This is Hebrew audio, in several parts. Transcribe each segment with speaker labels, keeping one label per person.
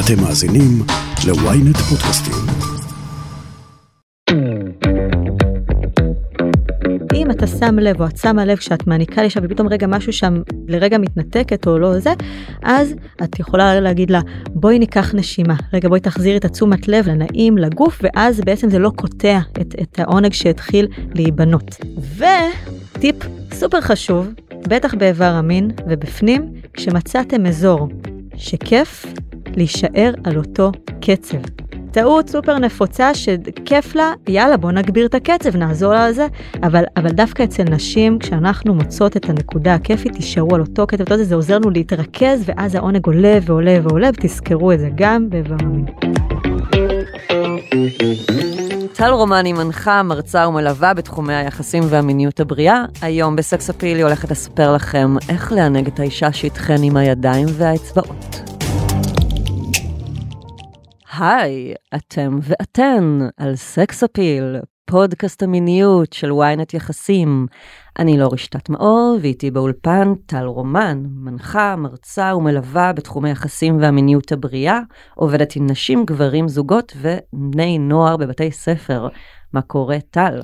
Speaker 1: אתם מאזינים ל-ynet פודקאסטים.
Speaker 2: אם אתה שם לב או את שמה לב כשאת מעניקה לאישה ופתאום רגע משהו שם לרגע מתנתקת או לא זה, אז את יכולה להגיד לה בואי ניקח נשימה, רגע בואי תחזירי את התשומת לב לנעים, לגוף, ואז בעצם זה לא קוטע את, את העונג שהתחיל להיבנות. וטיפ סופר חשוב, בטח באיבר המין ובפנים, כשמצאתם אזור שכיף להישאר על אותו קצב. טעות סופר נפוצה שכיף לה, יאללה בוא נגביר את הקצב, נעזור לה על זה, אבל, אבל דווקא אצל נשים, כשאנחנו מוצאות את הנקודה הכיפית, תישארו על אותו קצב, זה, זה עוזר לנו להתרכז, ואז העונג עולה ועולה ועולה, ותזכרו את זה גם המין.
Speaker 3: טל רומני מנחה, מרצה ומלווה בתחומי היחסים והמיניות הבריאה. היום בסקס אפיל היא הולכת לספר לכם איך לענג את האישה שאיתכן עם הידיים והאצבעות. היי, אתם ואתן על סקס אפיל, פודקאסט המיניות של ynet יחסים. אני לא רשתת מאור, ואיתי באולפן טל רומן, מנחה, מרצה ומלווה בתחומי היחסים והמיניות הבריאה, עובדת עם נשים, גברים, זוגות ובני נוער בבתי ספר. מה קורה, טל?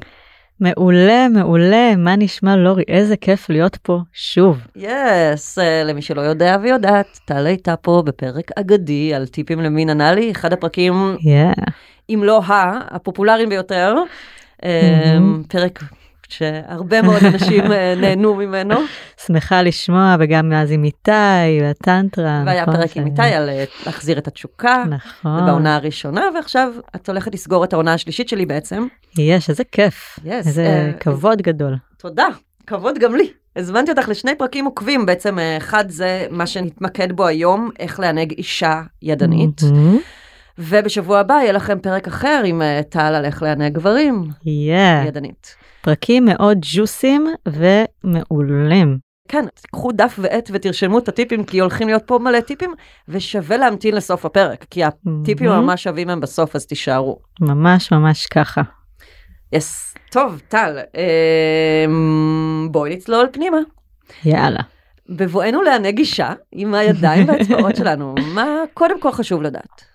Speaker 2: מעולה, מעולה, מה נשמע לורי? איזה כיף להיות פה שוב.
Speaker 3: יס, yes, uh, למי שלא יודע ויודעת, טל הייתה פה בפרק אגדי על טיפים למין אנאלי, אחד הפרקים,
Speaker 2: yeah.
Speaker 3: אם לא ה, הפופולריים ביותר. Mm-hmm. Um, פרק שהרבה מאוד אנשים אה, נהנו ממנו.
Speaker 2: שמחה לשמוע, וגם אז עם איתי והטנטרה.
Speaker 3: והיה נכון, פרק עם איתי על אה, להחזיר את התשוקה.
Speaker 2: נכון.
Speaker 3: בעונה הראשונה, ועכשיו את הולכת לסגור את העונה השלישית שלי בעצם.
Speaker 2: יש, איזה כיף.
Speaker 3: Yes,
Speaker 2: איזה uh, כבוד גדול.
Speaker 3: תודה, כבוד גם לי. הזמנתי אותך לשני פרקים עוקבים, בעצם אחד זה מה שנתמקד בו היום, איך לענג אישה ידנית. Mm-hmm. ובשבוע הבא יהיה לכם פרק אחר עם טל על איך לענג גברים
Speaker 2: yeah.
Speaker 3: ידנית.
Speaker 2: פרקים מאוד ג'וסים ומעולים.
Speaker 3: כן, קחו דף ועט ותרשמו את הטיפים, כי הולכים להיות פה מלא טיפים, ושווה להמתין לסוף הפרק, כי הטיפים mm-hmm. ממש שווים הם בסוף, אז תישארו.
Speaker 2: ממש ממש ככה.
Speaker 3: יס. Yes. טוב, טל, אה, בואי נצלול פנימה.
Speaker 2: יאללה.
Speaker 3: בבואנו לענג אישה עם הידיים והאצבעות שלנו, מה קודם כל חשוב לדעת?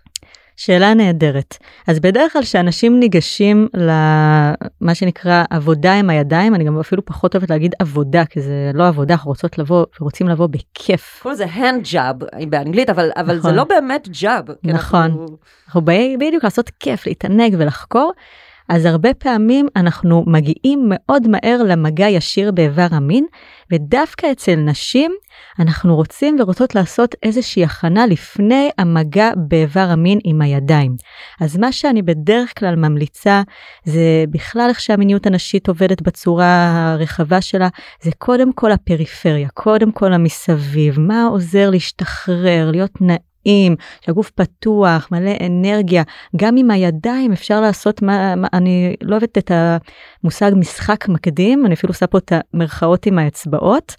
Speaker 2: שאלה נהדרת. אז בדרך כלל כשאנשים ניגשים למה שנקרא עבודה עם הידיים, אני גם אפילו פחות אוהבת להגיד עבודה, כי זה לא עבודה, אנחנו רוצות לבוא, רוצים לבוא בכיף.
Speaker 3: קוראים לזה hand job באנגלית, אבל, אבל נכון. זה לא באמת job.
Speaker 2: נכון. אנחנו, אנחנו באים בדיוק לעשות כיף, להתענג ולחקור. אז הרבה פעמים אנחנו מגיעים מאוד מהר למגע ישיר באיבר המין, ודווקא אצל נשים אנחנו רוצים ורוצות לעשות איזושהי הכנה לפני המגע באיבר המין עם הידיים. אז מה שאני בדרך כלל ממליצה זה בכלל איך שהמיניות הנשית עובדת בצורה הרחבה שלה, זה קודם כל הפריפריה, קודם כל המסביב, מה עוזר להשתחרר, להיות נעים. נעים, שהגוף פתוח, מלא אנרגיה, גם עם הידיים אפשר לעשות מה, מה אני לא אוהבת את המושג משחק מקדים, אני אפילו עושה פה את המרכאות עם האצבעות.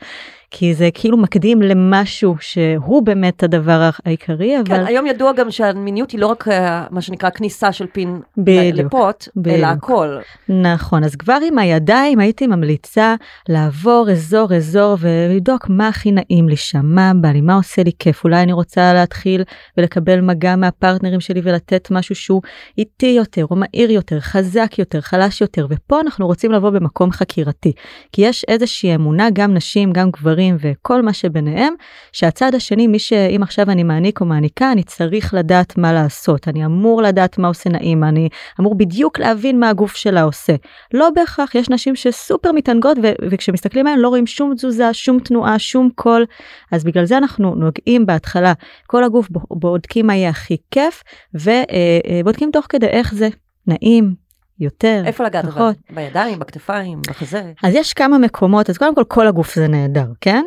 Speaker 2: כי זה כאילו מקדים למשהו שהוא באמת הדבר העיקרי,
Speaker 3: כן, אבל... כן, היום ידוע גם שהמיניות היא לא רק אה, מה שנקרא כניסה של פין
Speaker 2: בדיוק,
Speaker 3: לפוט, בדיוק. אלא הכל.
Speaker 2: נכון, אז כבר עם הידיים הייתי ממליצה לעבור אזור אזור ולבדוק מה הכי נעים לי שם, מה בא לי, מה עושה לי כיף, אולי אני רוצה להתחיל ולקבל מגע מהפרטנרים שלי ולתת משהו שהוא איטי יותר, או מהיר יותר, חזק יותר, חלש יותר, ופה אנחנו רוצים לבוא במקום חקירתי, כי יש איזושהי אמונה, גם נשים, גם גברים, דברים וכל מה שביניהם, שהצד השני, מי שאם עכשיו אני מעניק או מעניקה, אני צריך לדעת מה לעשות, אני אמור לדעת מה עושה נעים, אני אמור בדיוק להבין מה הגוף שלה עושה. לא בהכרח, יש נשים שסופר מתענגות ו- וכשמסתכלים עליהן לא רואים שום תזוזה, שום תנועה, שום קול, אז בגלל זה אנחנו נוגעים בהתחלה, כל הגוף בודקים מה יהיה הכי כיף, ובודקים תוך כדי איך זה נעים, יותר,
Speaker 3: איפה לגעת אבל? בידיים, בכתפיים, בחזה?
Speaker 2: אז יש כמה מקומות, אז קודם כל כל הגוף זה נהדר, כן?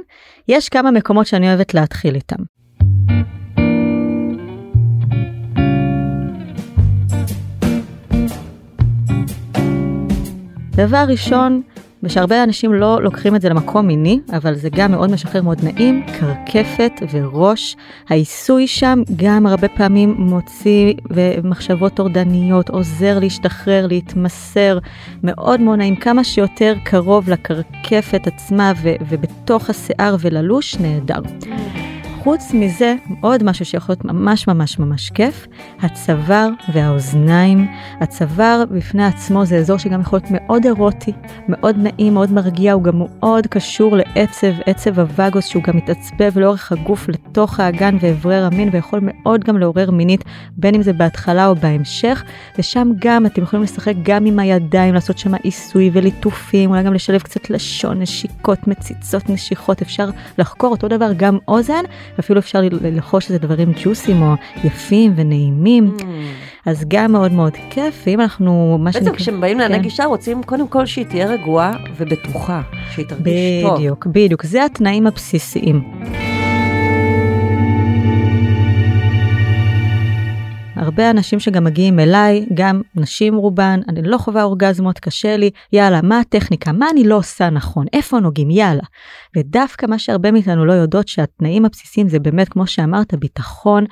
Speaker 2: יש כמה מקומות שאני אוהבת להתחיל איתם. דבר ראשון, ושהרבה אנשים לא לוקחים את זה למקום מיני, אבל זה גם מאוד משחרר, מאוד נעים, קרקפת וראש. העיסוי שם גם הרבה פעמים מוציא מחשבות טורדניות, עוזר להשתחרר, להתמסר, מאוד מאוד נעים, כמה שיותר קרוב לקרקפת עצמה ובתוך השיער וללוש, נהדר. חוץ מזה, עוד משהו שיכול להיות ממש ממש ממש כיף, הצוואר והאוזניים. הצוואר בפני עצמו זה אזור שגם יכול להיות מאוד אירוטי, מאוד נעים, מאוד מרגיע, הוא גם מאוד קשור לעצב, עצב הווגוס שהוא גם מתעצבב לאורך הגוף לתוך האגן ואיברי המין ויכול מאוד גם לעורר מינית, בין אם זה בהתחלה או בהמשך, ושם גם אתם יכולים לשחק גם עם הידיים, לעשות שם עיסוי וליטופים, אולי גם לשלב קצת לשון, נשיקות, מציצות, נשיכות, אפשר לחקור אותו דבר גם אוזן, אפילו אפשר ללחוש איזה דברים ג'וסים או יפים ונעימים. Mm. אז גם מאוד מאוד כיף, ואם אנחנו,
Speaker 3: מה שנקרא... בעצם כשהם באים לענג גישה רוצים קודם כל שהיא תהיה רגועה ובטוחה, שהיא תרגיש טוב.
Speaker 2: בדיוק, בדיוק, זה התנאים הבסיסיים. הרבה אנשים שגם מגיעים אליי, גם נשים רובן, אני לא חווה אורגזמות, קשה לי, יאללה, מה הטכניקה? מה אני לא עושה נכון? איפה נוגעים? יאללה. ודווקא מה שהרבה מאיתנו לא יודעות שהתנאים הבסיסיים זה באמת, כמו שאמרת, ביטחון,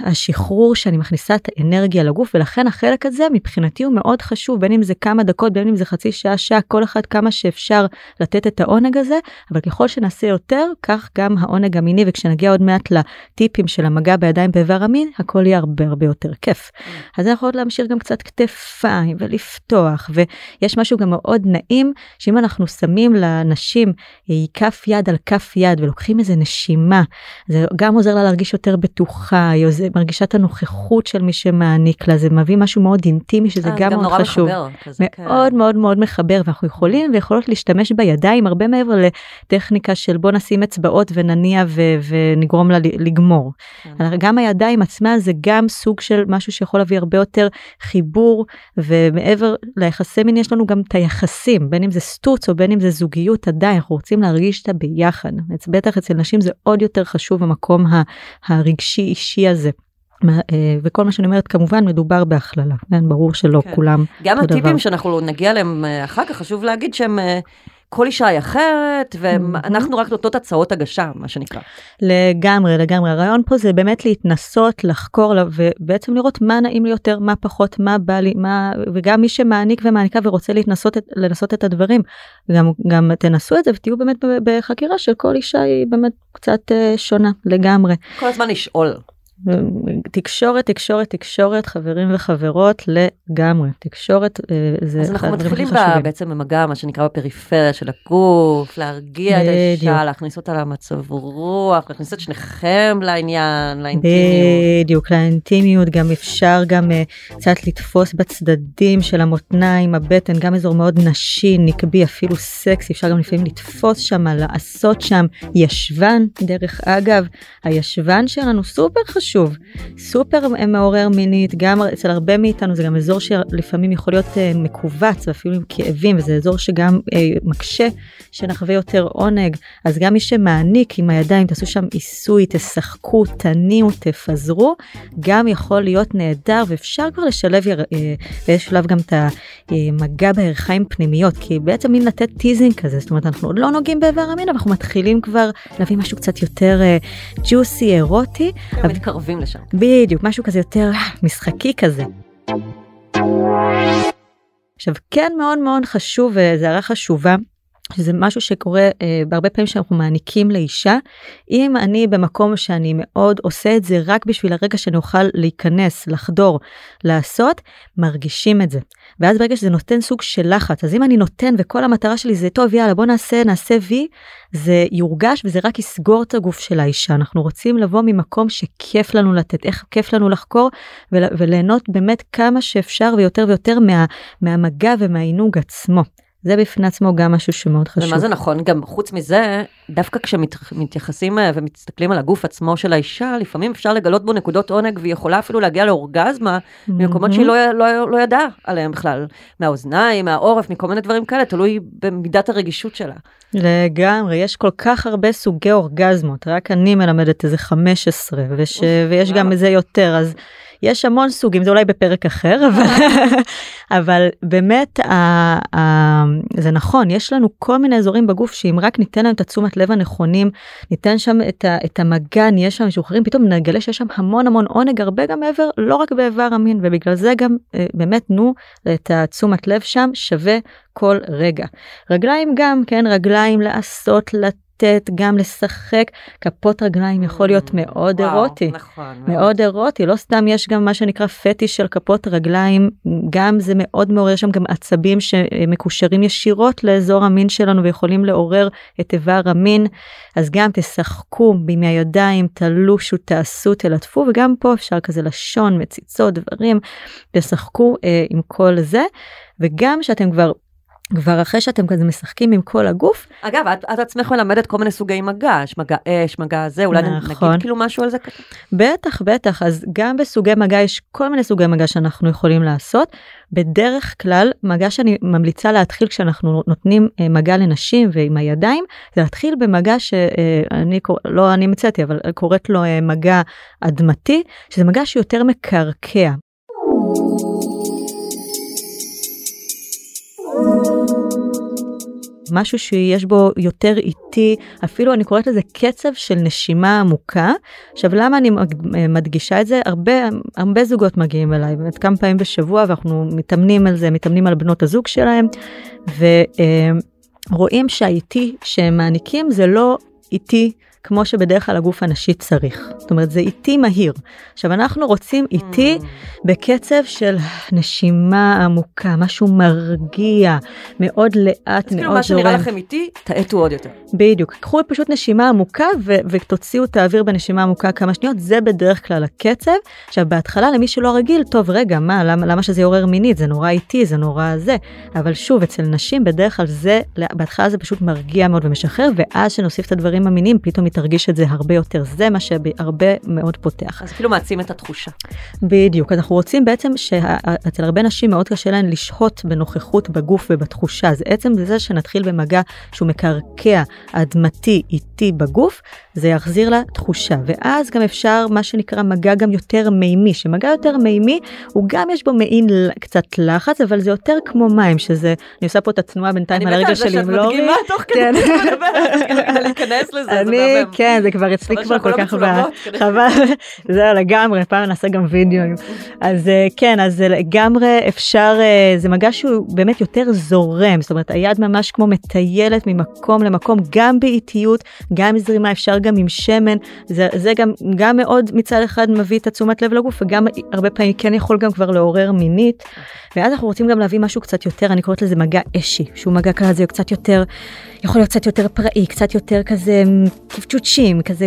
Speaker 2: השחרור שאני מכניסה את האנרגיה לגוף ולכן החלק הזה מבחינתי הוא מאוד חשוב בין אם זה כמה דקות בין אם זה חצי שעה שעה כל אחד כמה שאפשר לתת את העונג הזה אבל ככל שנעשה יותר כך גם העונג המיני וכשנגיע עוד מעט לטיפים של המגע בידיים באיבר המין הכל יהיה הרבה הרבה יותר כיף. אז אנחנו יכולות להמשיך גם קצת כתפיים ולפתוח ויש משהו גם מאוד נעים שאם אנחנו שמים לנשים כף יד על כף יד ולוקחים איזה נשימה זה גם עוזר לה להרגיש יותר בטוחה. נוחה, היא מרגישה את הנוכחות של מי שמעניק לה, זה מביא משהו מאוד אינטימי שזה אה, גם מאוד חשוב.
Speaker 3: מחבר,
Speaker 2: כן. מאוד. מאוד מאוד מחבר ואנחנו יכולים ויכולות להשתמש בידיים הרבה מעבר לטכניקה של בוא נשים אצבעות ונניע ו- ונגרום לה לגמור. כן. גם הידיים עצמה זה גם סוג של משהו שיכול להביא הרבה יותר חיבור ומעבר ליחסי מין יש לנו גם את היחסים בין אם זה סטוץ או בין אם זה זוגיות עדיין אנחנו רוצים להרגיש אותה ביחד. בטח אצל נשים זה עוד יותר חשוב המקום הרגשי האישי הזה. אה, וכל מה שאני אומרת כמובן מדובר בהכללה, כן, ברור שלא כן. כולם
Speaker 3: גם הטיפים דבר. שאנחנו נגיע אליהם אה, אחר כך חשוב להגיד שהם אה, כל אישה היא אחרת ואנחנו רק נותנות הצעות הגשה מה שנקרא.
Speaker 2: לגמרי לגמרי הרעיון פה זה באמת להתנסות לחקור ובעצם לראות מה נעים לי יותר מה פחות מה בא לי מה וגם מי שמעניק ומעניקה ורוצה להתנסות לנסות את הדברים גם גם תנסו את זה ותהיו באמת בחקירה של כל אישה היא באמת קצת שונה לגמרי.
Speaker 3: כל הזמן לשאול.
Speaker 2: תקשורת תקשורת תקשורת חברים וחברות לגמרי. תקשורת
Speaker 3: אה, זה אז אנחנו מתחילים בה, בעצם במגע מה שנקרא בפריפריה של הגוף להרגיע את האישה להכניס אותה למצב רוח להכניס את שניכם לעניין לאינטימיות.
Speaker 2: בדיוק לאינטימיות. גם אפשר גם uh, קצת לתפוס בצדדים של המותניים הבטן גם אזור מאוד נשי נקבי אפילו סקסי. אפשר גם לפעמים לתפוס שם לעשות שם ישבן. דרך אגב הישבן שלנו סופר חשוב. שוב, סופר מעורר מינית, גם אצל הרבה מאיתנו זה גם אזור שלפעמים יכול להיות uh, מכווץ ואפילו עם כאבים, וזה אזור שגם uh, מקשה שנחווה יותר עונג. אז גם מי שמעניק עם הידיים, תעשו שם עיסוי, תשחקו, תניעו, תפזרו, גם יכול להיות נהדר, ואפשר כבר לשלב uh, באיזשהו שלב גם את המגע בירכיים פנימיות, כי בעצם מין לתת teasing כזה, זאת אומרת אנחנו לא נוגעים באיבר המין, אבל אנחנו מתחילים כבר להביא משהו קצת יותר ג'וסי, אירוטי.
Speaker 3: מתקרבים לשם.
Speaker 2: בדיוק, משהו כזה יותר אה, משחקי כזה. עכשיו כן מאוד מאוד חשוב וזו הערה חשובה שזה משהו שקורה אה, בהרבה פעמים שאנחנו מעניקים לאישה אם אני במקום שאני מאוד עושה את זה רק בשביל הרגע שאני אוכל להיכנס לחדור לעשות מרגישים את זה ואז ברגע שזה נותן סוג של לחץ אז אם אני נותן וכל המטרה שלי זה טוב יאללה בוא נעשה נעשה וי זה יורגש וזה רק יסגור את הגוף של האישה אנחנו רוצים לבוא ממקום שכיף לנו לתת איך כיף לנו לחקור וליהנות באמת כמה שאפשר ויותר ויותר מה, מהמגע ומהעינוג עצמו. זה בפני עצמו גם משהו שמאוד חשוב.
Speaker 3: ומה זה נכון, גם חוץ מזה, דווקא כשמתייחסים אה, ומסתכלים על הגוף עצמו של האישה, לפעמים אפשר לגלות בו נקודות עונג והיא יכולה אפילו להגיע לאורגזמה mm-hmm. ממקומות שהיא לא, לא, לא ידעה עליהם בכלל, מהאוזניים, מהעורף, מכל מיני דברים כאלה, תלוי במידת הרגישות שלה.
Speaker 2: לגמרי, יש כל כך הרבה סוגי אורגזמות, רק אני מלמדת איזה 15 וש... ויש גם איזה יותר, אז... יש המון סוגים זה אולי בפרק אחר אבל אבל באמת ה, ה, זה נכון יש לנו כל מיני אזורים בגוף שאם רק ניתן להם את התשומת לב הנכונים ניתן שם את, ה, את המגע נהיה שם משוחררים פתאום נגלה שיש שם המון המון עונג הרבה גם מעבר לא רק באיבר המין ובגלל זה גם אה, באמת תנו את התשומת לב שם שווה כל רגע רגליים גם כן רגליים לעשות. לת... לתת, גם לשחק. כפות רגליים יכול להיות מאוד
Speaker 3: וואו,
Speaker 2: אירוטי.
Speaker 3: נכון.
Speaker 2: מאוד אירוטי, לא סתם יש גם מה שנקרא פטיש של כפות רגליים, גם זה מאוד מעורר שם גם עצבים שמקושרים ישירות לאזור המין שלנו ויכולים לעורר את איבר המין, אז גם תשחקו עם הידיים, תלושו, תעשו, תלטפו, וגם פה אפשר כזה לשון, מציצות, דברים, תשחקו אה, עם כל זה, וגם שאתם כבר כבר אחרי שאתם כזה משחקים עם כל הגוף.
Speaker 3: אגב, את, את עצמך מלמדת כל מיני סוגי מגע, יש מגע אש, מגע זה, אולי
Speaker 2: נכון.
Speaker 3: נגיד כאילו משהו על זה?
Speaker 2: בטח, בטח, אז גם בסוגי מגע יש כל מיני סוגי מגע שאנחנו יכולים לעשות. בדרך כלל, מגע שאני ממליצה להתחיל כשאנחנו נותנים אה, מגע לנשים ועם הידיים, זה להתחיל במגע שאני, לא אני מצאתי, אבל קוראת לו אה, מגע אדמתי, שזה מגע שיותר מקרקע. משהו שיש בו יותר איטי, אפילו אני קוראת לזה קצב של נשימה עמוקה. עכשיו למה אני מדגישה את זה? הרבה, הרבה זוגות מגיעים אליי, באמת כמה פעמים בשבוע ואנחנו מתאמנים על זה, מתאמנים על בנות הזוג שלהם, ורואים שהאיטי שהם מעניקים זה לא איטי כמו שבדרך כלל הגוף הנשי צריך. זאת אומרת, זה איטי מהיר. עכשיו, אנחנו רוצים איטי mm. בקצב של נשימה עמוקה, משהו מרגיע, מאוד לאט, מאוד זורם. אז
Speaker 3: כאילו מה שנראה לכם איטי, תאטו עוד יותר.
Speaker 2: בדיוק. קחו פשוט נשימה עמוקה ו- ותוציאו את האוויר בנשימה עמוקה כמה שניות, זה בדרך כלל הקצב. עכשיו, בהתחלה, למי שלא רגיל, טוב, רגע, מה, למה, למה שזה יעורר מינית? זה נורא איטי, זה נורא זה. אבל שוב, אצל נשים, בדרך כלל זה, בהתחלה זה פשוט מרגיע מאוד ומשחרר, ואז שנוסיף את הדברים המיניים, פתאום תרגיש את זה הרבה יותר, זה מה שהרבה מאוד פותח.
Speaker 3: אז כאילו מעצים את התחושה.
Speaker 2: בדיוק, אנחנו רוצים בעצם שאצל הרבה נשים מאוד קשה להן לשהות בנוכחות בגוף ובתחושה, אז עצם זה שנתחיל במגע שהוא מקרקע, אדמתי, איטי בגוף, זה יחזיר לה תחושה, ואז גם אפשר מה שנקרא מגע גם יותר מימי, שמגע יותר מימי הוא גם יש בו מעין קצת לחץ, אבל זה יותר כמו מים, שזה, אני עושה פה את התנועה בינתיים על הרגע שלי עם לורי.
Speaker 3: אני מתה על זה שאת מדגימה תוך כדי
Speaker 2: כן.
Speaker 3: להיכנס לזה, זה מהמם.
Speaker 2: כן, זה כבר אצלי כבר כל כך, חבל, זהו לגמרי, פעם נעשה גם וידאוים. אז אה, כן, אז זה לגמרי אפשר, אה, זה מגע שהוא באמת יותר זורם, זאת אומרת היד ממש כמו מטיילת ממקום למקום, גם באיטיות, גם זרימה, אפשר גם עם שמן, זה, זה גם, גם מאוד מצד אחד מביא את התשומת לב לגוף, וגם הרבה פעמים כן יכול גם כבר לעורר מינית, ואז אנחנו רוצים גם להביא משהו קצת יותר, אני קוראת לזה מגע אשי, שהוא מגע כזה קצת יותר, יכול להיות קצת יותר פראי, קצת יותר כזה קפצ'וצ'ים, כזה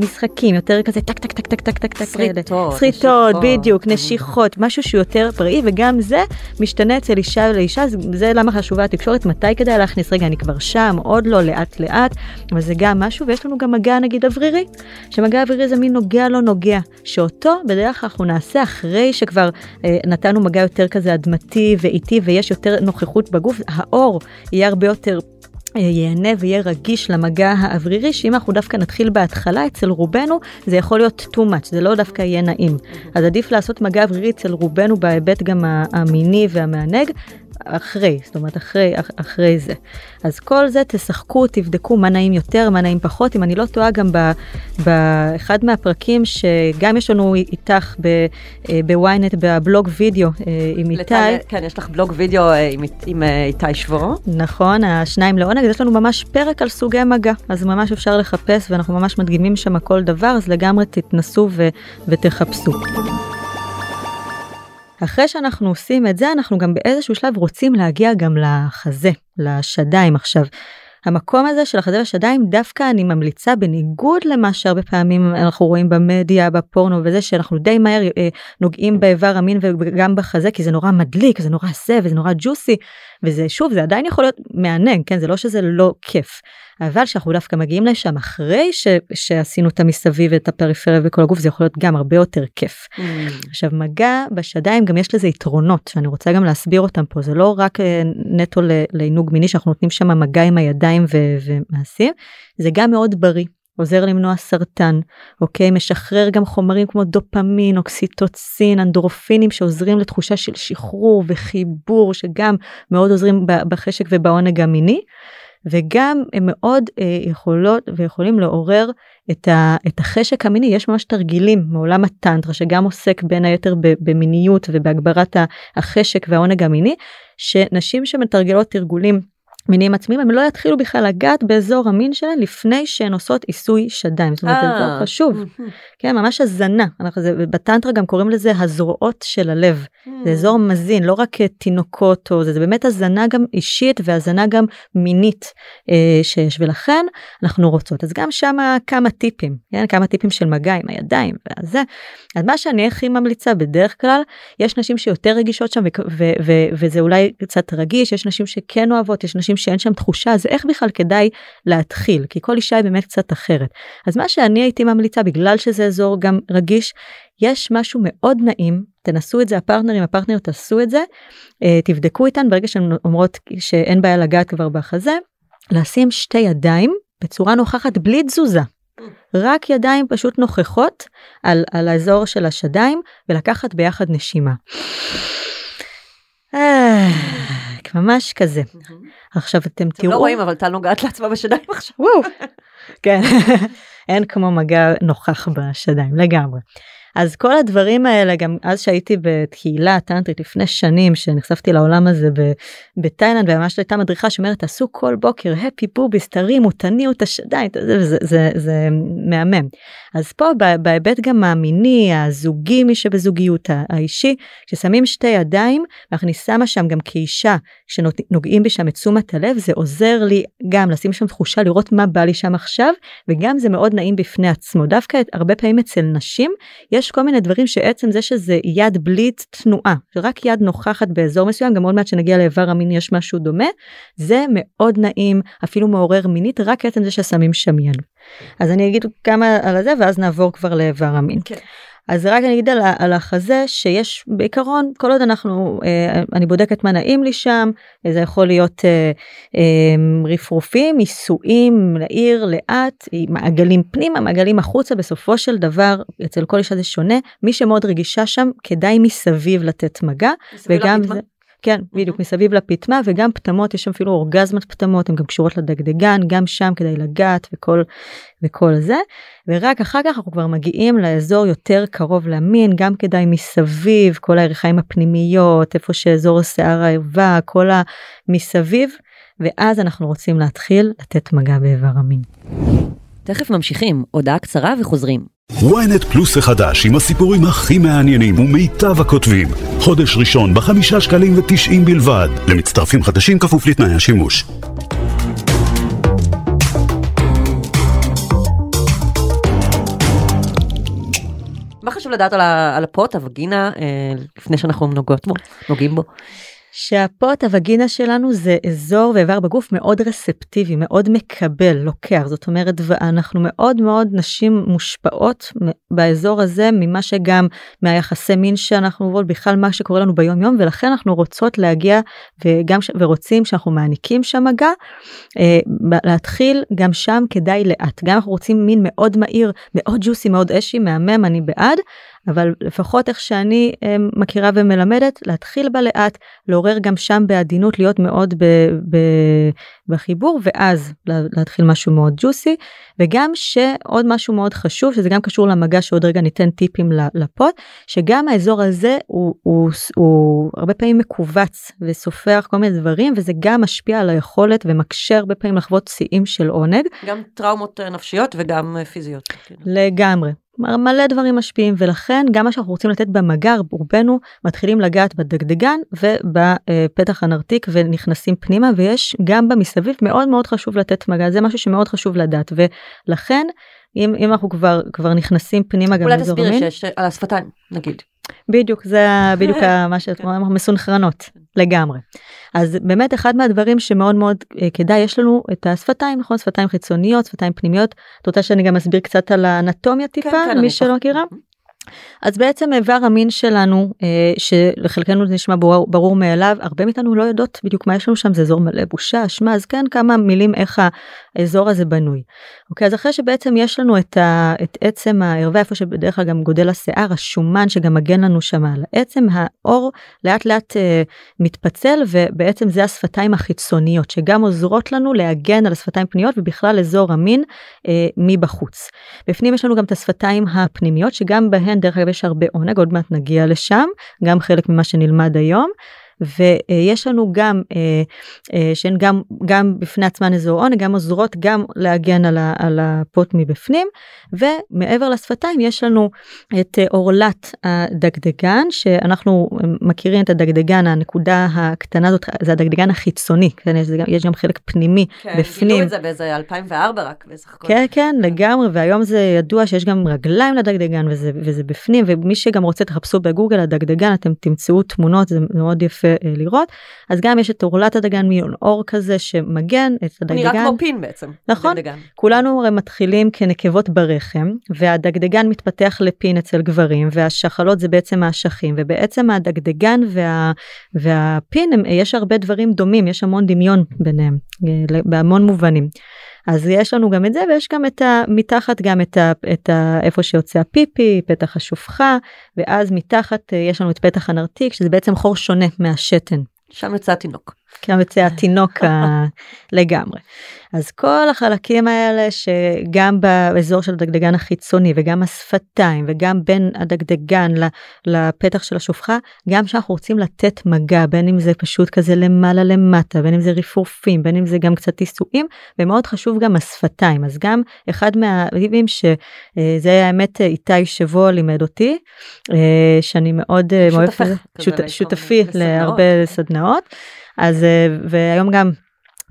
Speaker 2: משחקים, יותר כזה טק טק טק טק טק טק טק,
Speaker 3: שריטות,
Speaker 2: שריטות, בדיוק, נשיכות, משהו שהוא יותר פראי, וגם זה משתנה אצל אישה לאישה, זה למה חשובה התקשורת, מתי כדאי להכניס, רגע, אני כבר שם, עוד לא, לאט לאט, אבל זה גם משהו, ויש לנו גם מגע נגיד אוורירי, שמגע אוורירי זה מין נוגע לא נוגע, שאותו בדרך כלל אנחנו נעשה אחרי שכבר אה, נתנו מגע יותר כזה אדמתי ואיטי, ויש יותר נוכחות בגוף, האור יהיה הרבה יותר ייהנה ויהיה רגיש למגע האוורירי, שאם אנחנו דווקא נתחיל בהתחלה אצל רובנו, זה יכול להיות too much, זה לא דווקא יהיה נעים. אז עדיף לעשות מגע אוורירי אצל רובנו בהיבט גם המיני והמענג, אחרי, זאת אומרת אחרי, אחרי זה. אז כל זה תשחקו, תבדקו מה נעים יותר, מה נעים פחות. אם אני לא טועה גם באחד מהפרקים שגם יש לנו איתך אה, בוויינט, בבלוג וידאו אה, עם איתי.
Speaker 3: כן, יש לך בלוג וידאו אה, עם, עם איתי שברו.
Speaker 2: נכון, השניים לעונג, יש לנו ממש פרק על סוגי מגע, אז ממש אפשר לחפש ואנחנו ממש מדגימים שם כל דבר, אז לגמרי תתנסו ו- ותחפשו. אחרי שאנחנו עושים את זה, אנחנו גם באיזשהו שלב רוצים להגיע גם לחזה, לשדיים עכשיו. המקום הזה של החזה והשדיים דווקא אני ממליצה בניגוד למה שהרבה פעמים אנחנו רואים במדיה בפורנו וזה שאנחנו די מהר אה, נוגעים באיבר המין וגם בחזה כי זה נורא מדליק זה נורא זה וזה נורא ג'וסי וזה שוב זה עדיין יכול להיות מענג כן זה לא שזה לא כיף. אבל שאנחנו דווקא מגיעים לשם אחרי ש, שעשינו את המסביב ואת הפריפריה וכל הגוף זה יכול להיות גם הרבה יותר כיף. Mm. עכשיו מגע בשדיים גם יש לזה יתרונות שאני רוצה גם להסביר אותם פה זה לא רק אה, נטו לעינוג מיני שאנחנו נותנים שם מגע עם הידיים ומעשים זה גם מאוד בריא. עוזר למנוע סרטן, אוקיי? משחרר גם חומרים כמו דופמין, אוקסיטוצין, אנדרופינים שעוזרים לתחושה של שחרור וחיבור שגם מאוד עוזרים בחשק ובעונג המיני. וגם הם מאוד אה, יכולות ויכולים לעורר את, ה, את החשק המיני. יש ממש תרגילים מעולם הטנטרה שגם עוסק בין היתר במיניות ובהגברת החשק והעונג המיני שנשים שמתרגלות תרגולים מינים עצמיים הם לא יתחילו בכלל לגעת באזור המין שלהם לפני שהן עושות עיסוי שדיים. זאת אומרת זה
Speaker 3: אה,
Speaker 2: אזור חשוב כן ממש הזנה. אנחנו זה בטנטרה גם קוראים לזה הזרועות של הלב. זה אזור מזין לא רק אה, תינוקות או זה, זה באמת הזנה גם אישית והזנה גם מינית אה, שיש. ולכן אנחנו רוצות. אז גם שם כמה טיפים כן? כמה טיפים של מגע עם הידיים וזה אז מה שאני הכי ממליצה בדרך כלל יש נשים שיותר רגישות שם ו- ו- ו- וזה אולי קצת רגיש יש נשים שכן אוהבות יש נשים שאין שם תחושה אז איך בכלל כדאי להתחיל כי כל אישה היא באמת קצת אחרת אז מה שאני הייתי ממליצה בגלל שזה אזור גם רגיש יש משהו מאוד נעים תנסו את זה הפרטנרים הפרטנריות תעשו את זה אה, תבדקו איתן ברגע שהן אומרות שאין בעיה לגעת כבר בחזה לשים שתי ידיים בצורה נוכחת בלי תזוזה. רק ידיים פשוט נוכחות על, על האזור של השדיים ולקחת ביחד נשימה. אה, ממש כזה. עכשיו אתם
Speaker 3: אתם לא
Speaker 2: תראו,
Speaker 3: רואים אבל טל נוגעת לעצמה בשדיים עכשיו.
Speaker 2: כן, אין כמו מגע נוכח בשדיים לגמרי. אז כל הדברים האלה גם אז שהייתי בקהילה טנטרית לפני שנים שנחשפתי לעולם הזה בתאילנד וממש הייתה מדריכה שאומרת תעשו כל בוקר הפי בוביס תרימו תניעו את השדיים זה, זה, זה, זה מהמם. אז פה בהיבט גם המיני הזוגי מי שבזוגיות האישי כששמים שתי ידיים ואני שמה שם גם כאישה שנוגעים בי שם את תשומת הלב זה עוזר לי גם לשים שם תחושה לראות מה בא לי שם עכשיו וגם זה מאוד נעים בפני עצמו דווקא הרבה פעמים אצל נשים יש כל מיני דברים שעצם זה שזה יד בלי תנועה שרק יד נוכחת באזור מסוים גם עוד מעט שנגיע לאיבר המין יש משהו דומה זה מאוד נעים אפילו מעורר מינית רק עצם זה ששמים שם יד. אז אני אגיד כמה על זה ואז נעבור כבר לאיבר המין.
Speaker 3: כן.
Speaker 2: אז רק אני אגיד על, על החזה שיש בעיקרון כל עוד אנחנו אה, אני בודקת מה נעים לי שם זה יכול להיות אה, אה, רפרופים עיסויים לעיר לאט מעגלים פנימה מעגלים החוצה בסופו של דבר אצל כל אישה זה שונה מי שמאוד רגישה שם כדאי מסביב לתת מגע וגם זה. כן בדיוק מסביב לפטמה וגם פטמות יש שם אפילו אורגזמת פטמות הן גם קשורות לדגדגן גם שם כדי לגעת וכל וכל זה ורק אחר כך אנחנו כבר מגיעים לאזור יותר קרוב למין גם כדאי מסביב כל הירכיים הפנימיות איפה שאזור השיער הערווה כל המסביב ואז אנחנו רוצים להתחיל לתת מגע באיבר המין.
Speaker 3: תכף ממשיכים, הודעה קצרה וחוזרים.
Speaker 1: Ynet פלוס החדש עם הסיפורים הכי מעניינים ומיטב הכותבים. חודש ראשון בחמישה שקלים ותשעים בלבד. למצטרפים חדשים כפוף לתנאי השימוש.
Speaker 3: מה חשוב לדעת על, הפוט, הווגינה, אה, לפני שאנחנו נוגעות בו, נוגעים בו?
Speaker 2: שהפוט הווגינה שלנו זה אזור ואיבר בגוף מאוד רספטיבי מאוד מקבל לוקח. זאת אומרת ואנחנו מאוד מאוד נשים מושפעות באזור הזה ממה שגם מהיחסי מין שאנחנו עוברות בכלל מה שקורה לנו ביום יום ולכן אנחנו רוצות להגיע וגם ורוצים שאנחנו מעניקים שם מגע אה, להתחיל גם שם כדאי לאט. גם אנחנו רוצים מין מאוד מהיר מאוד ג'וסי מאוד אשי מהמם אני בעד אבל לפחות איך שאני אה, מכירה ומלמדת להתחיל בה לאט לעורר גם שם בעדינות להיות מאוד ב, ב, בחיבור ואז לה- להתחיל משהו מאוד ג'וסי וגם שעוד משהו מאוד חשוב שזה גם קשור למגע שעוד רגע ניתן טיפים ל- לפוט שגם האזור הזה הוא, הוא, הוא הרבה פעמים מכווץ וסופח כל מיני דברים וזה גם משפיע על היכולת ומקשה הרבה פעמים לחוות שיאים של עונג
Speaker 3: גם טראומות אה, נפשיות וגם אה, פיזיות.
Speaker 2: לגמרי. כלומר, מלא דברים משפיעים ולכן גם מה שאנחנו רוצים לתת במגע רובנו מתחילים לגעת בדגדגן ובפתח הנרתיק ונכנסים פנימה ויש גם במסביב מאוד מאוד חשוב לתת מגע זה משהו שמאוד חשוב לדעת ולכן אם, אם אנחנו כבר כבר נכנסים פנימה גם
Speaker 3: אולי
Speaker 2: לאזור
Speaker 3: תסבירי שיש על השפתיים, נגיד.
Speaker 2: בדיוק זה בדיוק מה שאת
Speaker 3: כן.
Speaker 2: אומרת מסונכרנות לגמרי. אז באמת אחד מהדברים שמאוד מאוד אה, כדאי יש לנו את השפתיים נכון שפתיים חיצוניות שפתיים פנימיות את רוצה שאני גם אסביר קצת על האנטומיה טיפה
Speaker 3: כן,
Speaker 2: מי
Speaker 3: אני
Speaker 2: שלא. מכירה. אז בעצם איבר המין שלנו אה, שלחלקנו זה נשמע ברור, ברור מאליו הרבה מאיתנו לא יודעות בדיוק מה יש לנו שם זה אזור מלא בושה אשמה אז כן כמה מילים איך האזור הזה בנוי. אוקיי אז אחרי שבעצם יש לנו את, ה, את עצם הערווה איפה שבדרך כלל גם גודל השיער השומן שגם מגן לנו שם על העצם העור לאט לאט אה, מתפצל ובעצם זה השפתיים החיצוניות שגם עוזרות לנו להגן על השפתיים פניות ובכלל אזור המין אה, מבחוץ. בפנים יש לנו גם את השפתיים הפנימיות שגם בהן דרך אגב יש הרבה עונג עוד מעט נגיע לשם גם חלק ממה שנלמד היום ויש לנו גם אה, אה, שהן גם גם בפני עצמן אזור עונג גם עוזרות גם להגן על, ה, על הפוט מבפנים ומעבר לשפתיים יש לנו את עורלת הדגדגן שאנחנו מכירים את הדגדגן הנקודה הקטנה הזאת זה הדגדגן החיצוני כן, יש, גם, יש גם חלק פנימי
Speaker 3: כן,
Speaker 2: בפנים.
Speaker 3: גילו את זה באיזה 2004 רק בסך הכל.
Speaker 2: כן כן לגמרי והיום זה ידוע שיש גם רגליים לדגדגן וזה, וזה בפנים ומי שגם רוצה תחפשו בגוגל הדגדגן אתם תמצאו תמונות זה מאוד יפה אה, לראות אז גם יש את עורלת הדגן מיון אור כזה שמגן את הדגדגן.
Speaker 3: נראה כמו פין בעצם.
Speaker 2: נכון.
Speaker 3: הדגדגן.
Speaker 2: כולנו הרי מתחילים כנקבות ברחם והדגדגן מתפתח לפין אצל גברים והשחלות זה בעצם האשכים ובעצם הדגדגן וה, והפין הם, יש הרבה דברים דומים יש המון דמיון ביניהם אה, בהמון מובנים. אז יש לנו גם את זה ויש גם את ה... מתחת גם את ה... את ה... איפה שיוצא הפיפי, פתח השופחה, ואז מתחת אה, יש לנו את פתח הנרתיק שזה בעצם חור שונה מהשתן.
Speaker 3: שם יצא התינוק.
Speaker 2: גם יוצא התינוק לגמרי. אז כל החלקים האלה שגם באזור של הדגדגן החיצוני וגם השפתיים וגם בין הדגדגן לפתח של השופחה, גם שאנחנו רוצים לתת מגע, בין אם זה פשוט כזה למעלה למטה, בין אם זה רפרופים, בין אם זה גם קצת עיסויים, ומאוד חשוב גם השפתיים. אז גם אחד מהריבים שזה האמת איתי שבוע לימד אותי, אה, שאני מאוד אה, מאוד-
Speaker 3: שותפך
Speaker 2: שותפי. להרבה סדנאות. אז אה, והיום גם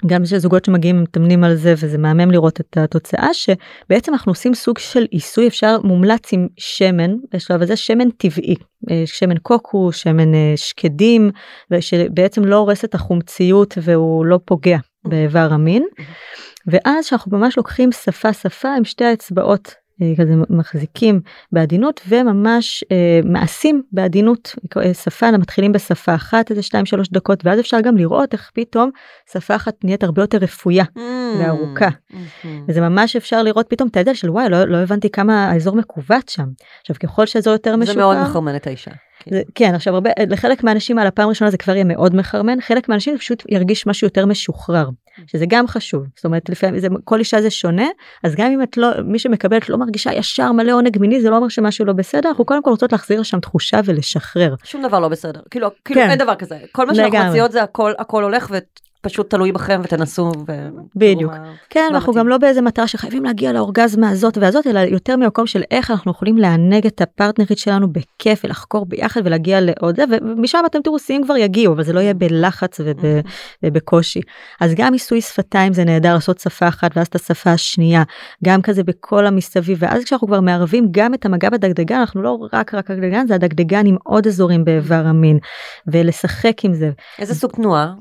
Speaker 2: גם יש זוגות שמגיעים מתאמנים על זה וזה מהמם לראות את התוצאה שבעצם אנחנו עושים סוג של עיסוי אפשר מומלץ עם שמן בשלב הזה שמן טבעי אה, שמן קוקו שמן אה, שקדים ושבעצם לא הורס את החומציות והוא לא פוגע באיבר המין. ואז שאנחנו ממש לוקחים שפה שפה עם שתי האצבעות כזה מחזיקים בעדינות וממש אה, מעשים בעדינות אה, שפה מתחילים בשפה אחת איזה 2-3 דקות ואז אפשר גם לראות איך פתאום שפה אחת נהיית הרבה יותר רפויה וארוכה.
Speaker 3: Mm-hmm.
Speaker 2: וזה ממש אפשר לראות פתאום את ההבדל של וואי לא, לא הבנתי כמה האזור מכווץ שם. עכשיו ככל שהאזור יותר
Speaker 3: זה
Speaker 2: משוחרר.
Speaker 3: מאוד מחרמן את האישה.
Speaker 2: זה, כן עכשיו הרבה לחלק מהאנשים על הפעם הראשונה זה כבר יהיה מאוד מחרמן חלק מהאנשים זה פשוט ירגיש משהו יותר משוחרר שזה גם חשוב זאת אומרת לפעמים זה כל אישה זה שונה אז גם אם את לא מי שמקבלת לא מרגישה ישר מלא עונג מיני זה לא אומר שמשהו לא בסדר אנחנו קודם כל רוצות להחזיר לשם תחושה ולשחרר.
Speaker 3: שום דבר לא בסדר. כאילו, כאילו
Speaker 2: כן.
Speaker 3: אין דבר כזה. כל מה שאנחנו. מציעות זה הכל, הכל הולך ופשוט תלוי בכם ותנסו. ו...
Speaker 2: בדיוק. כן אנחנו. גם לא באיזה מטרה שחייבים להגיע לאורגזמה הזאת והזאת אלא יותר ממקום של איך אנחנו יכולים לענג את הפרטנרית שלנו בכיף ולחקור ביחד ולהגיע לעוד זה ומשם אתם תראו שיאים כבר יגיעו אבל זה לא יהיה בלחץ וב, ובקושי אז גם עיסוי שפתיים זה נהדר לעשות שפה אחת ואז את השפה השנייה גם כזה בכל המסביב ואז כשאנחנו כבר מערבים גם את המגע בדגדגן אנחנו לא רק רק הדגדגן זה הדגדגן עם עוד אזורים באיבר המין ולשחק עם זה
Speaker 3: איזה סוג תנועה?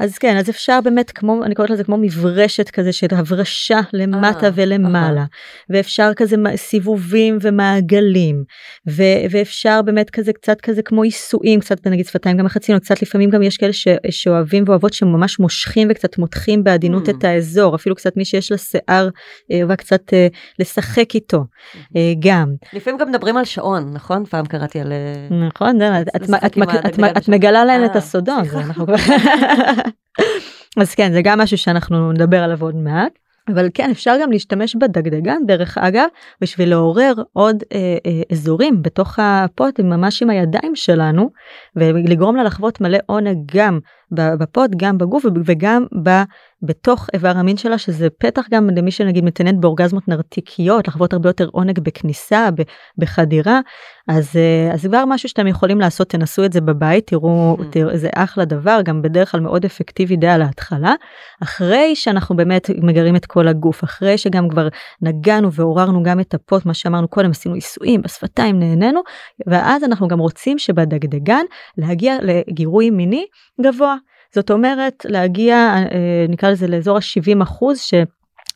Speaker 2: אז כן אז אפשר באמת כמו אני קוראת לזה כמו מברשת כזה של הברשה למטה
Speaker 3: אה,
Speaker 2: ולמעלה
Speaker 3: אהה.
Speaker 2: ואפשר כזה סיבובים ומעגלים ו- ואפשר באמת כזה קצת כזה כמו עיסויים קצת נגיד שפתיים גם מחצינו קצת לפעמים גם יש כאלה ש- שאוהבים ואוהבות שממש מושכים וקצת מותחים בעדינות
Speaker 3: Mm.
Speaker 2: את האזור אפילו קצת מי שיש לה שיער אה, וקצת אה, לשחק איתו אה, גם
Speaker 3: לפעמים גם מדברים על שעון, נכון? פעם קראתי על... אה,
Speaker 2: נכון, את. מגלה להם את
Speaker 3: אה,
Speaker 2: הסודות. אז כן, זה גם משהו שאנחנו נדבר עליו עוד מעט. אבל כן אפשר גם להשתמש בדגדגן דרך אגב בשביל לעורר עוד אה, אה, אזורים בתוך הפוט ממש עם הידיים שלנו ולגרום לה לחוות מלא עונג גם ב- בפוט גם בגוף וגם ב, בתוך איבר המין שלה שזה פתח גם למי שנגיד מתעניין באורגזמות נרתיקיות לחוות הרבה יותר עונג בכניסה ב- בחדירה. אז אה, אז זה כבר משהו שאתם יכולים לעשות תנסו את זה בבית תראו,
Speaker 3: Mhm.
Speaker 2: תראו זה אחלה דבר גם בדרך כלל מאוד אפקטיבי די על ההתחלה. אחרי שאנחנו באמת מגרים את כל הגוף אחרי שגם כבר נגענו ועוררנו גם את הפוט מה שאמרנו קודם עשינו עיסויים בשפתיים נהנינו ואז אנחנו גם רוצים שבדגדגן להגיע לגירוי מיני גבוה זאת אומרת להגיע אה, נקרא לזה לאזור ה-70 אחוז ש...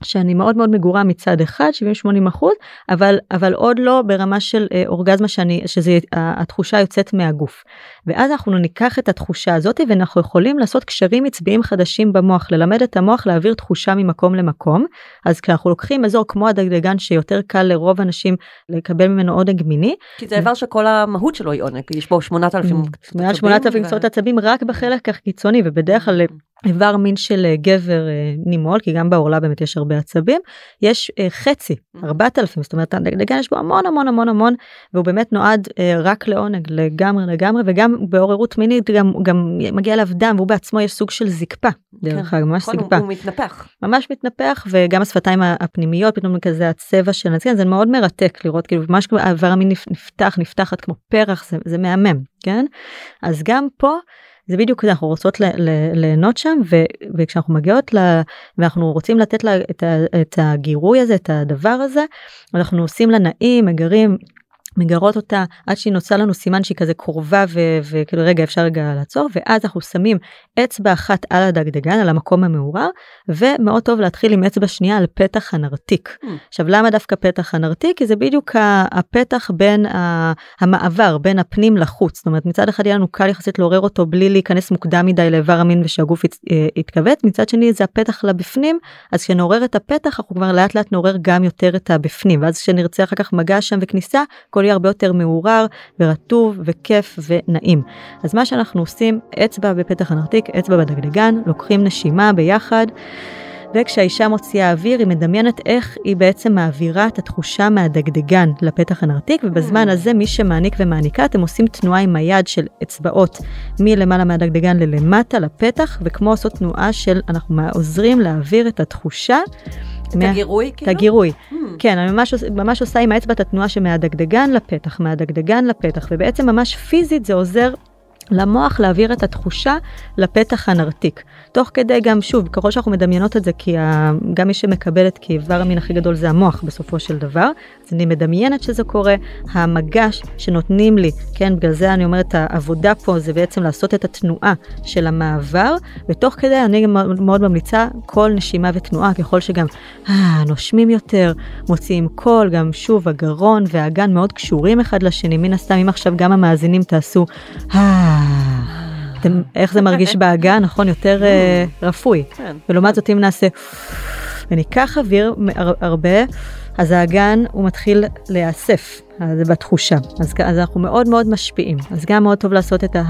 Speaker 2: שאני מאוד מאוד מגורה מצד אחד 70-80 אחוז אבל אבל עוד לא ברמה של אה, אורגזמה שאני שזה התחושה יוצאת מהגוף. ואז אנחנו ניקח את התחושה הזאת ואנחנו יכולים לעשות קשרים עצביים חדשים במוח ללמד את המוח להעביר תחושה ממקום למקום. אז כשאנחנו לוקחים אזור כמו הדגדגן שיותר קל לרוב האנשים לקבל ממנו עונג מיני.
Speaker 3: כי זה איבר שכל המהות שלו היא עונג, יש בו 8,000
Speaker 2: מעל
Speaker 3: עצבים
Speaker 2: 8,000
Speaker 3: ו-
Speaker 2: קצות עצבים רק בחלק הקיצוני ובדרך כלל איבר מין של אה, גבר אה, נימול כי גם בעורלה באמת יש הרבה עצבים יש אה, חצי 4000 זאת אומרת הדגן יש בו המון המון המון המון והוא באמת נועד רק לעונג לגמרי לגמרי וגם בעוררות מינית גם גם מגיע אליו דם והוא בעצמו יש סוג של זקפה דרך
Speaker 3: כן,
Speaker 2: אגב ממש
Speaker 3: נכון,
Speaker 2: זקפה.
Speaker 3: הוא, הוא מתנפח.
Speaker 2: ממש מתנפח וגם השפתיים הפנימיות פתאום כזה הצבע של הנציגן זה מאוד מרתק לראות כאילו ממש כמו האיבר המין נפתח נפתחת כמו פרח זה, זה מהמם כן? אז גם פה. זה בדיוק זה אנחנו רוצות ליהנות שם ו, וכשאנחנו מגיעות ל... ואנחנו רוצים לתת לה את, ה, את הגירוי הזה את הדבר הזה אנחנו עושים לה נעים מגרים מגרות אותה עד שהיא נוצרה לנו סימן שהיא כזה קרובה וכאילו רגע אפשר רגע לעצור ואז אנחנו שמים אצבע אחת על הדגדגן על המקום המעורר ומאוד טוב להתחיל עם אצבע שנייה על פתח הנרתיק. Mm. עכשיו למה דווקא פתח הנרתיק? כי זה בדיוק הפתח בין המעבר בין הפנים לחוץ זאת אומרת מצד אחד יהיה לנו קל יחסית לעורר אותו בלי להיכנס מוקדם מדי לאיבר המין ושהגוף אה, יתכווץ מצד שני זה הפתח לבפנים אז כשנעורר את הפתח אנחנו כבר לאט לאט נעורר גם יותר את הבפנים ואז כשנרצה אחר כך מגע שם וכניסה כל יהיה הרבה יותר מעורר ורטוב וכיף ונעים. אז מה שאנחנו עושים, אצבע בפתח הנרתיק, אצבע בדגדגן, לוקחים נשימה ביחד. וכשהאישה מוציאה אוויר היא מדמיינת איך היא בעצם מעבירה את התחושה מהדגדגן לפתח הנרתיק ובזמן mm. הזה מי שמעניק ומעניקה אתם עושים תנועה עם היד של אצבעות מלמעלה מהדגדגן ללמטה לפתח וכמו עושות תנועה של אנחנו עוזרים להעביר את התחושה
Speaker 3: את מה... הגירוי כאילו?
Speaker 2: את הגירוי. Hmm. כן, אני ממש, ממש עושה עם האצבע את התנועה שמהדגדגן לפתח, מהדגדגן לפתח, ובעצם ממש פיזית זה עוזר למוח להעביר את התחושה לפתח הנרתיק. תוך כדי גם, שוב, ככל שאנחנו מדמיינות את זה, כי. גם מי שמקבל את כאיבר המין הכי גדול זה המוח בסופו של דבר, אז אני מדמיינת שזה קורה, המגש שנותנים לי, כן, בגלל זה אני אומרת, העבודה פה זה בעצם לעשות את התנועה של המעבר, ותוך כדי אני מאוד ממליצה כל נשימה ותנועה, ככל שגם אה, נושמים יותר, מוציאים קול, גם שוב, הגרון והאגן מאוד קשורים אחד לשני, מן הסתם, אם עכשיו גם המאזינים תעשו, אה, אתם, איך זה מרגיש באגן, נכון? יותר uh, רפוי. כן. ולעומת זאת אם נעשה וניקח אוויר הרבה, אז האגן הוא מתחיל להיאסף, זה בתחושה. אז, אז אנחנו מאוד מאוד משפיעים. אז גם מאוד טוב לעשות את ה...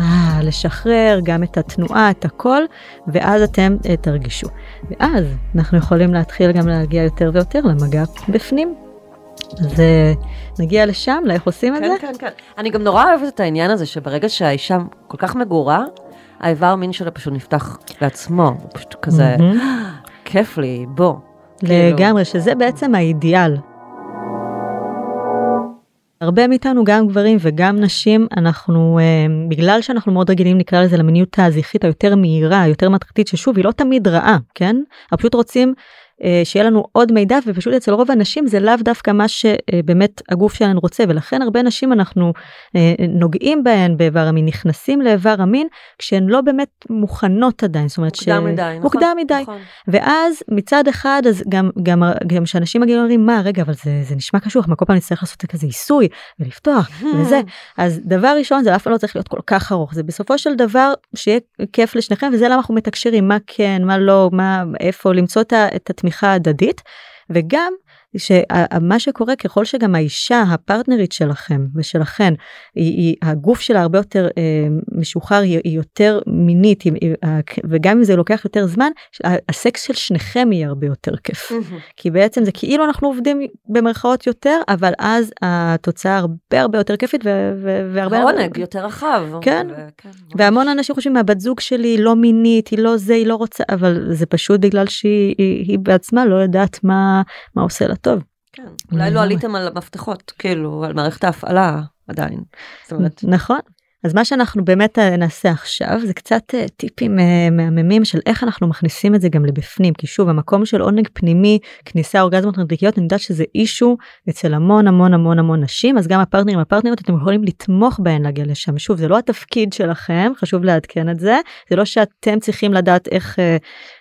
Speaker 2: לשחרר, גם את התנועה, את הכל, ואז אתם uh, תרגישו. ואז אנחנו יכולים להתחיל גם להגיע יותר ויותר למגע בפנים. אז נגיע לשם, לאיך עושים
Speaker 3: כן,
Speaker 2: את זה?
Speaker 3: כן, כן, כן. אני גם נורא אוהבת את העניין הזה שברגע שהאישה כל כך מגורה, האיבר מין שלה פשוט נפתח לעצמו, הוא פשוט כזה, כיף לי, בוא.
Speaker 2: כאילו. לגמרי, שזה בעצם האידיאל. הרבה מאיתנו, גם גברים וגם נשים, אנחנו, אה, בגלל שאנחנו מאוד רגילים נקרא לזה למיניות הזכרית היותר מהירה, יותר מטרתית, ששוב, היא לא תמיד רעה, כן? אנחנו פשוט רוצים שיהיה לנו עוד מידע ופשוט אצל רוב האנשים זה לאו דווקא מה שבאמת הגוף שלנו רוצה ולכן הרבה נשים אנחנו אה, נוגעים בהן באיבר המין נכנסים לאיבר המין כשהן לא באמת מוכנות עדיין זאת אומרת
Speaker 3: מוקדם ש... מדי
Speaker 2: מוקדם נכון, מדי נכון. ואז מצד אחד אז גם גם גם שאנשים מגיעים אומרים מה רגע אבל זה זה נשמע קשוח מה כל פעם נצטרך לעשות כזה עיסוי ולפתוח וזה אז דבר ראשון זה אף פעם לא צריך להיות כל כך ארוך זה בסופו של דבר שיהיה כיף לשניכם וזה למה אנחנו מתקשרים מה כן מה לא מה איפה למצוא את התמיכה. תמיכה הדדית וגם שמה שקורה ככל שגם האישה הפרטנרית שלכם ושלכן היא, היא הגוף שלה הרבה יותר אה, משוחרר היא, היא יותר מינית היא, וגם אם זה לוקח יותר זמן הסקס של שניכם יהיה הרבה יותר כיף. mm-hmm. כי בעצם זה כאילו אנחנו עובדים במרכאות יותר אבל אז התוצאה הרבה הרבה יותר כיפית והרבה
Speaker 3: עונג יותר רחב.
Speaker 2: כן. וכן, והמון אנשים חושבים מהבת זוג שלי לא מינית היא לא זה היא לא רוצה אבל זה פשוט בגלל שהיא היא, היא בעצמה לא יודעת מה מה עושה לה טוב.
Speaker 3: כן, אולי לא עליתם על המפתחות, כאילו, על מערכת ההפעלה עדיין.
Speaker 2: נכון. אז מה שאנחנו באמת אה, נעשה עכשיו זה קצת אה, טיפים אה, מהממים של איך אנחנו מכניסים את זה גם לבפנים. כי שוב המקום של עונג פנימי כניסה אורגזמות נדריקיות אני יודעת שזה אישו אצל המון המון המון המון נשים אז גם הפרטנרים הפרטנריות אתם יכולים לתמוך בהן להגיע לשם. שוב זה לא התפקיד שלכם חשוב לעדכן את זה. זה לא שאתם צריכים לדעת איך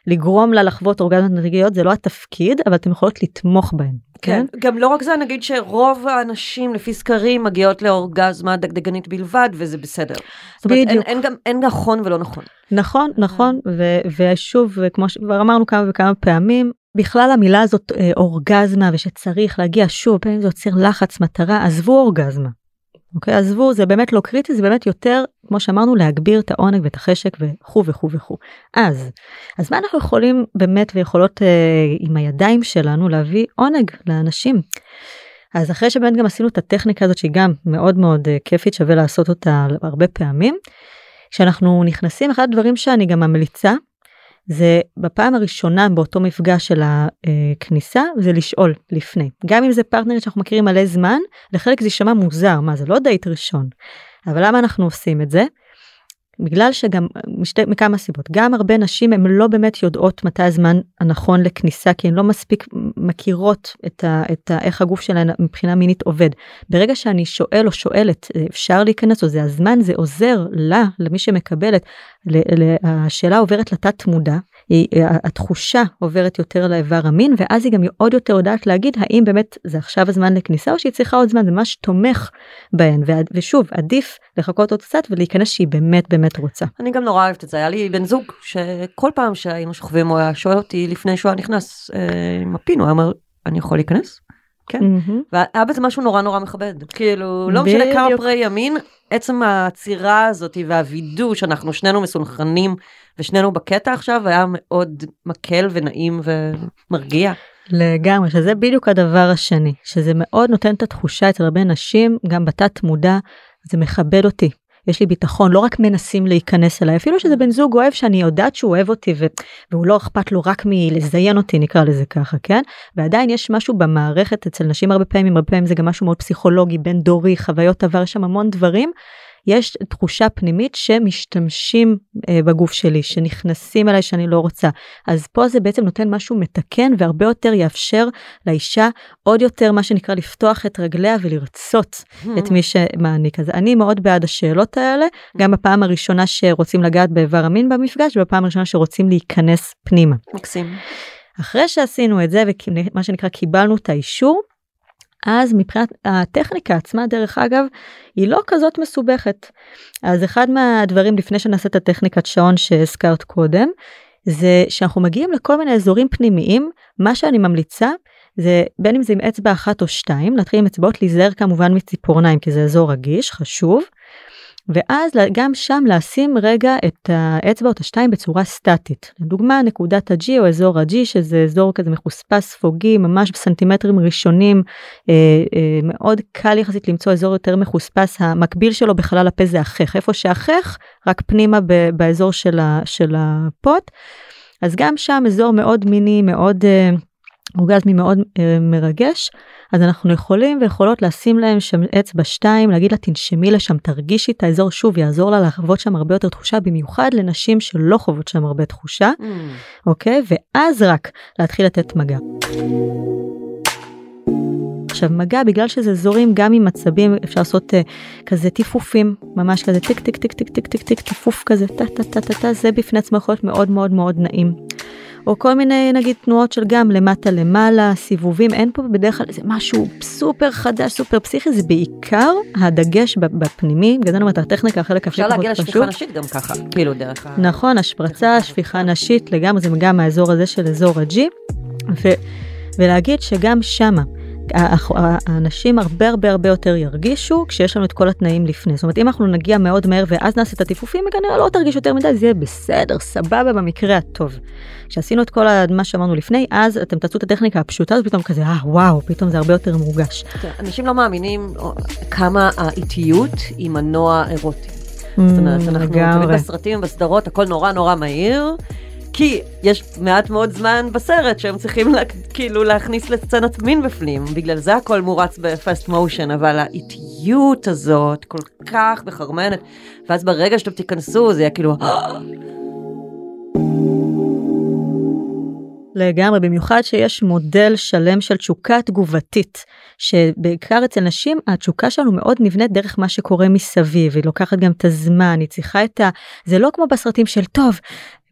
Speaker 2: לגרום לה לחוות אורגזמות נדריקיות זה לא התפקיד אבל אתם יכולות לתמוך בהן.
Speaker 3: כן? כן, גם לא רק זה, נגיד שרוב האנשים לפי סקרים מגיעות לאורגזמה דגדגנית בלבד, וזה בסדר. זאת אומרת, אין, אין גם, אין נכון ולא נכון.
Speaker 2: נכון, נכון, ו- ושוב, כמו שכבר אמרנו כמה וכמה פעמים, בכלל המילה הזאת אה, אורגזמה ושצריך להגיע שוב, פעמים זה יוצר לחץ מטרה, עזבו אורגזמה. אוקיי? עזבו, זה באמת לא קריטי, זה באמת יותר, כמו שאמרנו, להגביר את העונג ואת החשק וכו' וכו' וכו'. אז, אז מה אנחנו יכולים באמת ויכולות אה, עם הידיים שלנו להביא עונג לאנשים? אז אחרי שבאמת גם עשינו את הטכניקה הזאת שהיא גם מאוד מאוד אה, כיפית, שווה לעשות אותה הרבה פעמים. כשאנחנו נכנסים, אחד הדברים שאני גם ממליצה, זה בפעם הראשונה באותו מפגש של הכניסה, זה לשאול לפני. גם אם זה פרטנרית שאנחנו מכירים מלא זמן, לחלק זה יישמע מוזר, מה זה לא דייט ראשון. אבל למה אנחנו עושים את זה? בגלל שגם משתי, מכמה סיבות גם הרבה נשים הן לא באמת יודעות מתי הזמן הנכון לכניסה כי הן לא מספיק מכירות את, ה, את ה, איך הגוף שלהן מבחינה מינית עובד. ברגע שאני שואל או שואלת אפשר להיכנס או זה הזמן זה עוזר לה למי שמקבלת השאלה עוברת לתת מודע היא, התחושה עוברת יותר לאיבר המין ואז היא גם עוד יותר יודעת להגיד האם באמת זה עכשיו הזמן לכניסה או שהיא צריכה עוד זמן זה ממש תומך בהן ושוב עדיף לחכות עוד קצת ולהיכנס שהיא באמת באמת רוצה.
Speaker 3: אני גם נורא אוהבת את זה היה לי בן זוג שכל פעם שהיינו שוכבים הוא היה שואל אותי לפני שהוא היה נכנס אה, עם הפין הוא היה אומר אני יכול להיכנס. כן mm-hmm. והיה בזה משהו נורא נורא מכבד כאילו לא משנה כמה פרי ימין עצם העצירה הזאת והווידוא שאנחנו שנינו מסונכרנים ושנינו בקטע עכשיו היה מאוד מקל ונעים ומרגיע.
Speaker 2: לגמרי, שזה בדיוק הדבר השני, שזה מאוד נותן את התחושה אצל הרבה נשים, גם בתת מודע, זה מכבד אותי. יש לי ביטחון, לא רק מנסים להיכנס אליי, אפילו שזה בן זוג אוהב שאני יודעת שהוא אוהב אותי ו... והוא לא אכפת לו רק מלזיין אותי, נקרא לזה ככה, כן? ועדיין יש משהו במערכת אצל נשים הרבה פעמים, הרבה פעמים זה גם משהו מאוד פסיכולוגי, בין דורי, חוויות עבר, יש שם המון דברים יש תחושה פנימית שמשתמשים אה, בגוף שלי, שנכנסים אליי שאני לא רוצה. אז פה זה בעצם נותן משהו מתקן והרבה יותר יאפשר לאישה עוד יותר מה שנקרא לפתוח את רגליה ולרצות hmm. את מי שמעניק. אז אני מאוד בעד השאלות האלה, גם בפעם הראשונה שרוצים לגעת באיבר המין במפגש, ובפעם הראשונה שרוצים להיכנס פנימה.
Speaker 3: מקסים.
Speaker 2: אחרי שעשינו את זה ומה שנקרא קיבלנו את האישור, אז מבחינת הטכניקה עצמה דרך אגב היא לא כזאת מסובכת. אז אחד מהדברים לפני שנעשה את הטכניקת שעון שהזכרת קודם זה שאנחנו מגיעים לכל מיני אזורים פנימיים מה שאני ממליצה זה בין אם זה עם אצבע אחת או שתיים להתחיל עם אצבעות להיזהר כמובן מציפורניים כי זה אזור רגיש חשוב. ואז גם שם לשים רגע את האצבע או את השתיים בצורה סטטית. לדוגמה נקודת ה-G או אזור ה-G שזה אזור כזה מחוספס פוגי ממש בסנטימטרים ראשונים אה, אה, מאוד קל יחסית למצוא אזור יותר מחוספס המקביל שלו בחלל הפה זה החך איפה שהחך רק פנימה ב- באזור של, ה- של הפוט. אז גם שם אזור מאוד מיני מאוד. אה, אורגזמי מאוד אה, מרגש אז אנחנו יכולים ויכולות לשים להם שם אצבע שתיים להגיד לה תנשמי לשם תרגישי את האזור שוב יעזור לה לחוות שם הרבה יותר תחושה במיוחד לנשים שלא חוות שם הרבה תחושה mm. אוקיי ואז רק להתחיל לתת מגע. עכשיו מגע בגלל שזה אזורים גם עם עצבים אפשר לעשות uh, כזה טיפופים ממש כזה טיק טיק טיק טיק טיק טיק טיק טיפוף כזה טה טה טה טה טה זה בפני עצמו יכול להיות מאוד מאוד מאוד נעים. או כל מיני נגיד תנועות של גם למטה למעלה, סיבובים, אין פה בדרך כלל איזה משהו סופר חדש, סופר פסיכי, זה בעיקר הדגש בפנימי, בגלל זה אני אומרת הטכניקה, החלק
Speaker 3: הכי פשוט. אפשר להגיע לשפיכה נשית גם ככה, כאילו דרך ה...
Speaker 2: נכון, השפרצה, שפיכה נשית לגמרי, זה גם מהאזור הזה של אזור ה-G, ו... ולהגיד שגם שמה. האנשים הרבה הרבה הרבה יותר ירגישו כשיש לנו את כל התנאים לפני. זאת אומרת אם אנחנו נגיע מאוד מהר ואז נעשה את הטיפופים כנראה לא תרגיש יותר מדי זה יהיה בסדר סבבה במקרה הטוב. כשעשינו את כל מה שאמרנו לפני אז אתם תעשו את הטכניקה הפשוטה הזאת פתאום כזה אה וואו פתאום זה הרבה יותר מורגש.
Speaker 3: אנשים לא מאמינים כמה האיטיות היא מנוע אירוטי. זאת אומרת mm, אנחנו תמיד בסרטים בסדרות הכל נורא נורא מהיר. כי יש מעט מאוד זמן בסרט שהם צריכים לה, כאילו להכניס לסצנת מין בפנים, בגלל זה הכל מורץ בפסט מושן, אבל האיטיות הזאת כל כך מחרמנת, ואז ברגע שאתם תיכנסו זה יהיה כאילו...
Speaker 2: לגמרי, במיוחד שיש מודל שלם של תשוקה תגובתית, שבעיקר אצל נשים התשוקה שלנו מאוד נבנית דרך מה שקורה מסביב, היא לוקחת גם את הזמן, היא צריכה את ה... זה לא כמו בסרטים של טוב,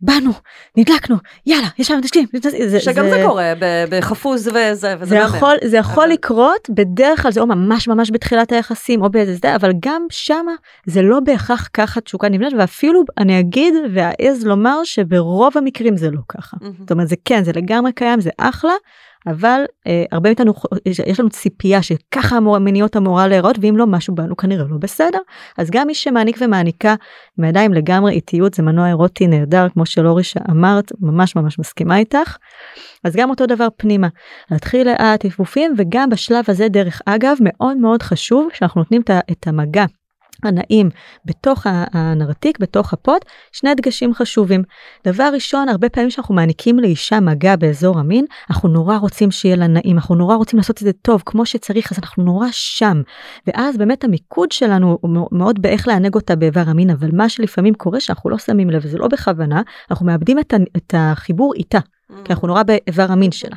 Speaker 2: באנו, נדלקנו, יאללה, ישר מתשקים.
Speaker 3: שגם זה, זה קורה בחפוז וזה,
Speaker 2: וזה זה יכול, זה יכול אבל... לקרות, בדרך כלל זה או ממש ממש בתחילת היחסים או באיזה זה, אבל גם שמה זה לא בהכרח ככה תשוקה נבנית, ואפילו אני אגיד ואעז לומר שברוב המקרים זה לא ככה. זאת אומרת זה כן, זה לגמרי קיים, זה אחלה. אבל אה, הרבה מאיתנו, יש, לנו ציפייה שככה המיניות אמורה להיראות, ואם לא, משהו בנו כנראה לא בסדר. אז גם מי שמעניק ומעניקה עם הידיים לגמרי איטיות, זה מנוע אירוטי נהדר, כמו שלורי שאמרת, ממש ממש מסכימה איתך. אז גם אותו דבר פנימה, להתחיל לאט עפופים, וגם בשלב הזה, דרך אגב, מאוד מאוד חשוב שאנחנו נותנים את המגע הנעים בתוך הנרתיק, בתוך הפוט, שני דגשים חשובים. דבר ראשון, הרבה פעמים שאנחנו מעניקים לאישה מגע באזור המין, אנחנו נורא רוצים שיהיה לה נעים, אנחנו נורא רוצים לעשות את זה טוב, כמו שצריך, אז אנחנו נורא שם. ואז באמת המיקוד שלנו הוא מאוד באיך לענג אותה באיבר המין, אבל מה שלפעמים קורה שאנחנו לא שמים לב, וזה לא בכוונה, אנחנו מאבדים את החיבור איתה. כי אנחנו נורא באיבר המין שלה.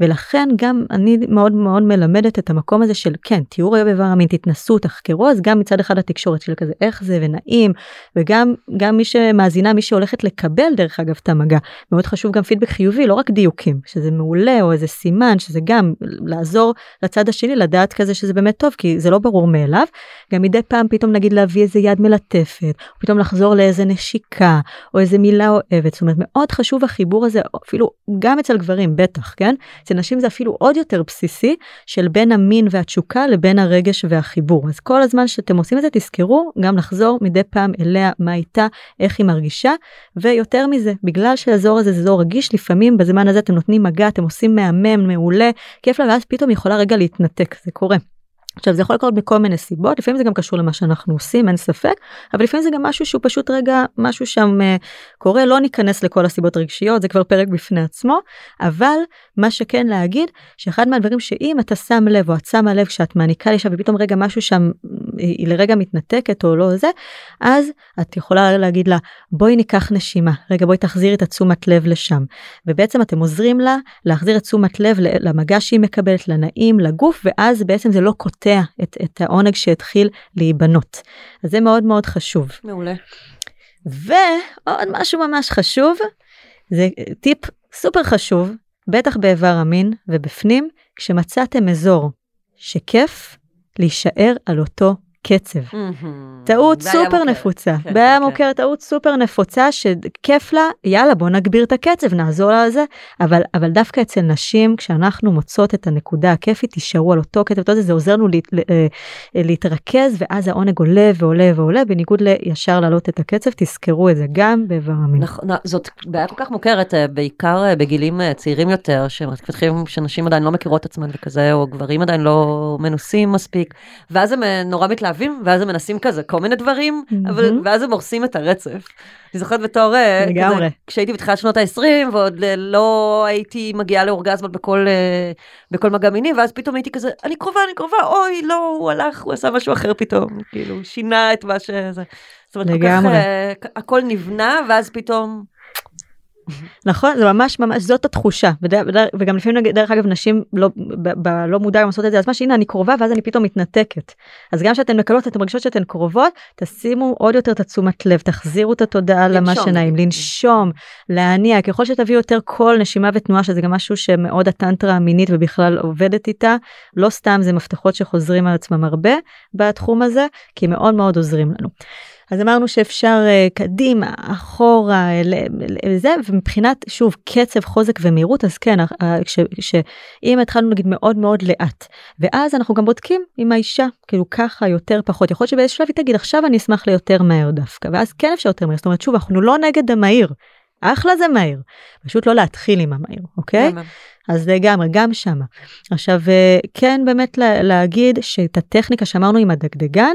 Speaker 2: ולכן גם אני מאוד מאוד מלמדת את המקום הזה של כן, תהיו רואה באיבר המין, תתנסו, תחקרו, אז גם מצד אחד התקשורת של כזה איך זה ונעים, וגם גם מי שמאזינה, מי שהולכת לקבל דרך אגב את המגע, מאוד חשוב גם פידבק חיובי, לא רק דיוקים, שזה מעולה או איזה סימן, שזה גם לעזור לצד השני לדעת כזה שזה באמת טוב, כי זה לא ברור מאליו. גם מדי פעם פתאום נגיד להביא איזה יד מלטפת, או פתאום לחזור לאיזה נשיקה, או איזה מילה אוהבת, זאת אומרת מאוד חשוב החיבור הזה, אפילו גם אצל גברים בטח, כן? אצל נשים זה אפילו עוד יותר בסיסי של בין המין והתשוקה לבין הרגש והחיבור. אז כל הזמן שאתם עושים את זה תזכרו גם לחזור מדי פעם אליה מה איתה, איך היא מרגישה, ויותר מזה, בגלל שהאזור הזה זה אזור רגיש, לפעמים בזמן הזה אתם נותנים מגע, אתם עושים מהמם, מעולה, כיף לה, ואז פתאום יכולה רגע להתנתק, זה קורה. עכשיו זה יכול לקרות מכל מיני סיבות לפעמים זה גם קשור למה שאנחנו עושים אין ספק אבל לפעמים זה גם משהו שהוא פשוט רגע משהו שם uh, קורה לא ניכנס לכל הסיבות הרגשיות זה כבר פרק בפני עצמו אבל מה שכן להגיד שאחד מהדברים שאם אתה שם לב או את שמה לב כשאת מעניקה לי שם ופתאום רגע משהו שם היא לרגע מתנתקת או לא זה אז את יכולה להגיד לה בואי ניקח נשימה רגע בואי תחזירי את התשומת לב לשם ובעצם אתם עוזרים לה להחזיר את תשומת לב למגע שהיא מקבלת לנעים לגוף ואז בעצם זה לא קוטע. את, את העונג שהתחיל להיבנות. אז זה מאוד מאוד חשוב.
Speaker 3: מעולה.
Speaker 2: ועוד משהו ממש חשוב, זה טיפ סופר חשוב, בטח באיבר המין ובפנים, כשמצאתם אזור שכיף להישאר על אותו קצב. טעות סופר נפוצה, כן, בעיה כן, כן. מוכרת, טעות סופר נפוצה שכיף לה, יאללה בוא נגביר את הקצב, נעזור לה על זה, אבל, אבל דווקא אצל נשים, כשאנחנו מוצאות את הנקודה הכיפית, תישארו על אותו קצב, זה, עוזר לנו לה, אה, להתרכז, ואז העונג עולה ועולה ועולה, בניגוד לישר להעלות את הקצב, תזכרו את זה גם באיבר המין.
Speaker 3: נכון, זאת בעיה כל כך מוכרת, אה, בעיקר אה, בגילים צעירים יותר, שמתפתחים, שנשים עדיין לא מכירות עצמן וכזה, או גברים עדיין לא מנוסים מספיק, ואז הם נורא מתלהבים. מתלהבים, ואז הם מנסים כזה כל מיני דברים, mm-hmm. אבל, ואז הם הורסים את הרצף. אני זוכרת בתור, אה, כזה, כשהייתי בתחילת שנות ה-20, ועוד לא הייתי מגיעה לאורגזמות בכל, אה, בכל מגע מיני, ואז פתאום הייתי כזה, אני קרובה, אני קרובה, אוי, לא, הוא הלך, הוא עשה משהו אחר פתאום, כאילו, שינה את מה שזה. זאת אומרת, לגמרי. כל כך, הכל נבנה, ואז פתאום...
Speaker 2: נכון זה ממש ממש זאת התחושה. וגם לפעמים דרך אגב נשים לא לא מודע לעשות את זה אז מה שהנה אני קרובה ואז אני פתאום מתנתקת. אז גם כשאתן מקלות אתן מרגישות שאתן קרובות תשימו עוד יותר את התשומת לב תחזירו את התודעה למה שנעים לנשום להניע. ככל שתביאו יותר קול נשימה ותנועה שזה גם משהו שמאוד הטנטרה המינית ובכלל עובדת איתה לא סתם זה מפתחות שחוזרים על עצמם הרבה בתחום הזה כי מאוד מאוד עוזרים לנו. אז אמרנו שאפשר uh, קדימה, אחורה, לזה, ומבחינת, שוב, קצב, חוזק ומהירות, אז כן, uh, שאם התחלנו נגיד מאוד מאוד לאט, ואז אנחנו גם בודקים עם האישה, כאילו ככה, יותר, פחות, יכול להיות שבאיזשהו שלב היא תגיד, עכשיו אני אשמח ליותר מהר דווקא, ואז כן אפשר יותר מהר, זאת אומרת, שוב, אנחנו לא נגד המהיר, אחלה זה מהיר, פשוט לא להתחיל עם המהיר, אוקיי? אז לגמרי, גם שמה. עכשיו, אה, כן באמת להגיד שאת הטכניקה שאמרנו עם הדגדגן,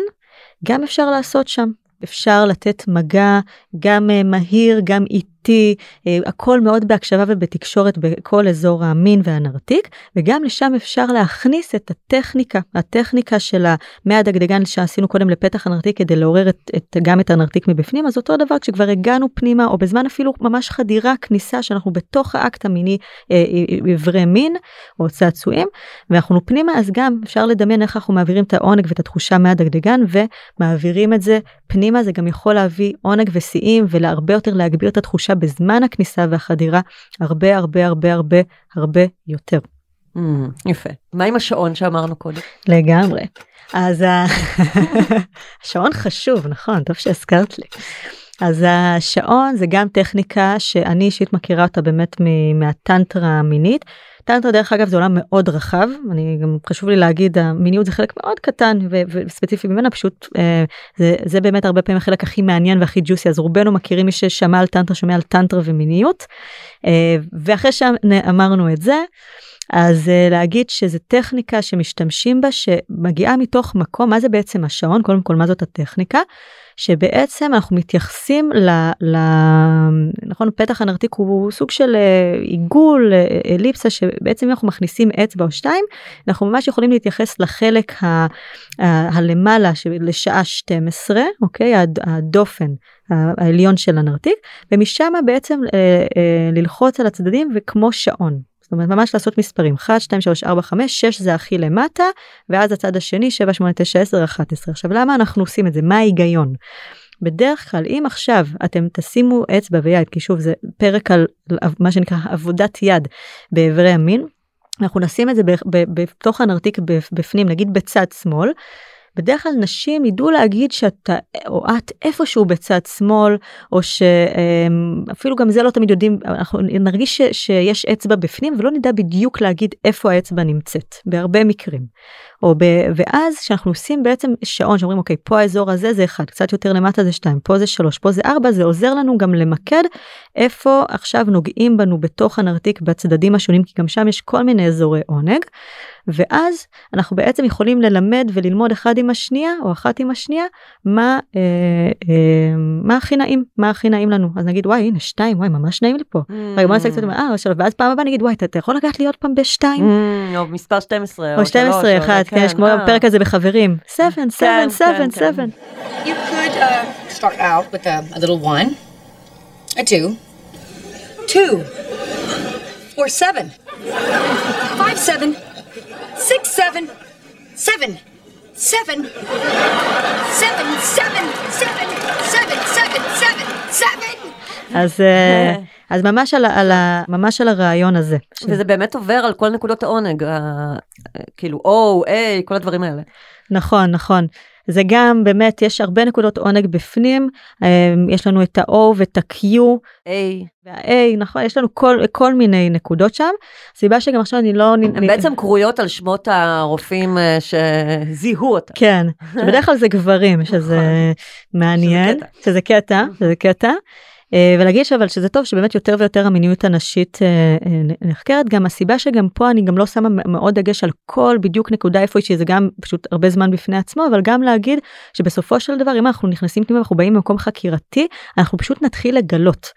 Speaker 2: גם אפשר לעשות שם. אפשר לתת מגע גם אה, מהיר, גם איטי. איטי, אה, הכל מאוד בהקשבה ובתקשורת בכל אזור המין והנרתיק, וגם לשם אפשר להכניס את הטכניקה, הטכניקה של מהדגדגן שעשינו קודם לפתח הנרתיק כדי לעורר את, את, גם את הנרתיק מבפנים, אז אותו דבר כשכבר הגענו פנימה, או בזמן אפילו ממש חדירה, כניסה שאנחנו בתוך האקט המיני, איברי אה, מין או צעצועים, ואנחנו פנימה, אז גם אפשר לדמיין איך אנחנו מעבירים את העונג ואת התחושה מהדגדגן ומעבירים את זה פנימה, זה גם יכול להביא עונג ושיאים ולהרבה יותר להגביר את התחושה האישה בזמן הכניסה והחדירה הרבה הרבה הרבה הרבה הרבה יותר.
Speaker 3: Mm, יפה. מה עם השעון שאמרנו קודם?
Speaker 2: לגמרי. אז השעון חשוב, נכון, טוב שהזכרת לי. אז השעון זה גם טכניקה שאני אישית מכירה אותה באמת מהטנטרה המינית. טנטרה דרך אגב זה עולם מאוד רחב, אני גם חשוב לי להגיד המיניות זה חלק מאוד קטן ו- וספציפי ממנה פשוט אה, זה, זה באמת הרבה פעמים החלק הכי מעניין והכי ג'וסי אז רובנו מכירים מי ששמע על טנטרה שומע על טנטרה ומיניות. אה, ואחרי שאמרנו את זה. אז uh, להגיד שזה טכניקה שמשתמשים בה שמגיעה מתוך מקום מה זה בעצם השעון? קודם כל מה זאת הטכניקה שבעצם אנחנו מתייחסים ל... ל נכון פתח הנרתיק הוא סוג של uh, עיגול uh, אליפסה שבעצם אנחנו מכניסים אצבע או שתיים אנחנו ממש יכולים להתייחס לחלק ה, ה, הלמעלה לשעה 12 אוקיי? הדופן העליון של הנרתיק ומשם בעצם uh, ללחוץ על הצדדים וכמו שעון אומרת ממש לעשות מספרים. 1 2 3 4 5 6 זה הכי למטה ואז הצד השני 7 8 9 10 11 עכשיו למה אנחנו עושים את זה? מה ההיגיון. בדרך כלל אם עכשיו אתם תשימו אצבע ויד כי שוב זה פרק על מה שנקרא עבודת יד באיברי המין אנחנו נשים את זה בתוך הנרתיק בפנים נגיד בצד שמאל בדרך כלל נשים ידעו להגיד שאתה או את איפשהו בצד שמאל או שאפילו גם זה לא תמיד יודעים אנחנו נרגיש ש, שיש אצבע בפנים ולא נדע בדיוק להגיד איפה האצבע נמצאת בהרבה מקרים. או ב, ואז כשאנחנו עושים בעצם שעון שאומרים אוקיי פה האזור הזה זה אחד קצת יותר למטה זה שתיים פה זה שלוש פה זה ארבע זה עוזר לנו גם למקד איפה עכשיו נוגעים בנו בתוך הנרתיק בצדדים השונים כי גם שם יש כל מיני אזורי עונג. ואז אנחנו בעצם יכולים ללמד וללמוד אחד עם השנייה או אחת עם השנייה מה אה, אה, מה הכי נעים מה הכי נעים לנו אז נגיד וואי הנה שתיים וואי ממש נעים לי פה. Mm. רגע בוא נעשה קצת אה שלב ואז פעם הבאה נגיד וואי אתה, אתה יכול לגעת לי עוד פעם בשתיים.
Speaker 3: Mm, או מספר 12
Speaker 2: או 12 אחד כן יש כמו הפרק הזה בחברים 7 7 7 7. You could uh, start out with a, a little one, a two, two, or seven, five, seven. six, seven, seven, seven, seven, seven, seven, seven, seven, seven, seven. אז אז ממש על, על, ממש על הרעיון הזה.
Speaker 3: וזה באמת עובר על כל נקודות העונג, כאילו O, A, כל הדברים האלה.
Speaker 2: נכון, נכון. זה גם באמת יש הרבה נקודות עונג בפנים אמ, יש לנו את ה-O ואת ה-Q.
Speaker 3: A.
Speaker 2: וה-A נכון יש לנו כל כל מיני נקודות שם. סיבה שגם עכשיו אני לא
Speaker 3: הם אני... בעצם קרויות על שמות הרופאים אה, שזיהו אותה.
Speaker 2: כן בדרך כלל זה גברים שזה נכון. מעניין שזה קטע שזה קטע. אה, ולהגיד אבל שזה טוב שבאמת יותר ויותר המיניות הנשית אה, אה, נחקרת גם הסיבה שגם פה אני גם לא שמה מאוד דגש על כל בדיוק נקודה איפה היא שזה גם פשוט הרבה זמן בפני עצמו אבל גם להגיד שבסופו של דבר אם אנחנו נכנסים פנימה אנחנו באים ממקום חקירתי אנחנו פשוט נתחיל לגלות.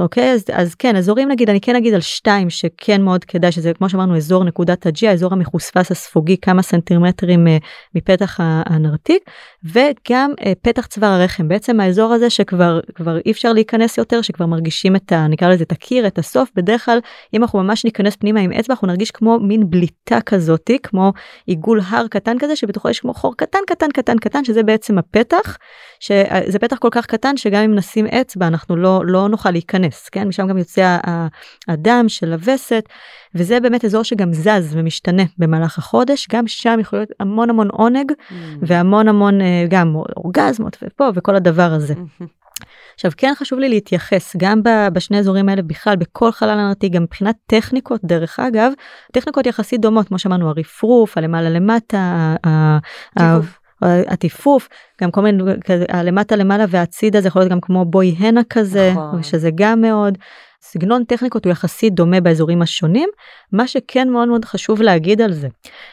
Speaker 2: אוקיי? אז, אז כן אזורים נגיד אני כן אגיד על שתיים שכן מאוד כדאי שזה כמו שאמרנו אזור נקודת הג'י האזור המחוספס הספוגי כמה סנטימטרים מפתח הנרתיק וגם פתח צוואר הרחם. בעצם האזור הזה שכבר כבר אי אפשר להיכנס יותר שכבר מרגישים את ה... נקרא לזה את הקיר את הסוף בדרך כלל אם אנחנו ממש ניכנס פנימה עם אצבע אנחנו נרגיש כמו מין בליטה כזאתי כמו עיגול הר קטן כזה שבתוכו יש כמו חור קטן קטן קטן קטן שזה בעצם הפתח שזה פתח כל כך קטן שגם אם נשים אצבע אנחנו לא לא נוכל להיכנס כן משם גם יוצא הדם של הווסת וזה באמת אזור שגם זז ומשתנה במהלך החודש גם שם יכול להיות המון המון עונג mm. והמון המון אה, גם אורגזמות ופה וכל הדבר הזה. Mm-hmm. עכשיו כן חשוב לי להתייחס גם בשני אזורים האלה בכלל בכל חלל הנרתי גם מבחינת טכניקות דרך אגב טכניקות יחסית דומות כמו שאמרנו הרפרוף הלמעלה למטה. הטיפוף גם כל מיני הלמטה למעלה והצידה זה יכול להיות גם כמו בוי הנה כזה נכון. שזה גם מאוד סגנון טכניקות הוא יחסית דומה באזורים השונים מה שכן מאוד מאוד חשוב להגיד על זה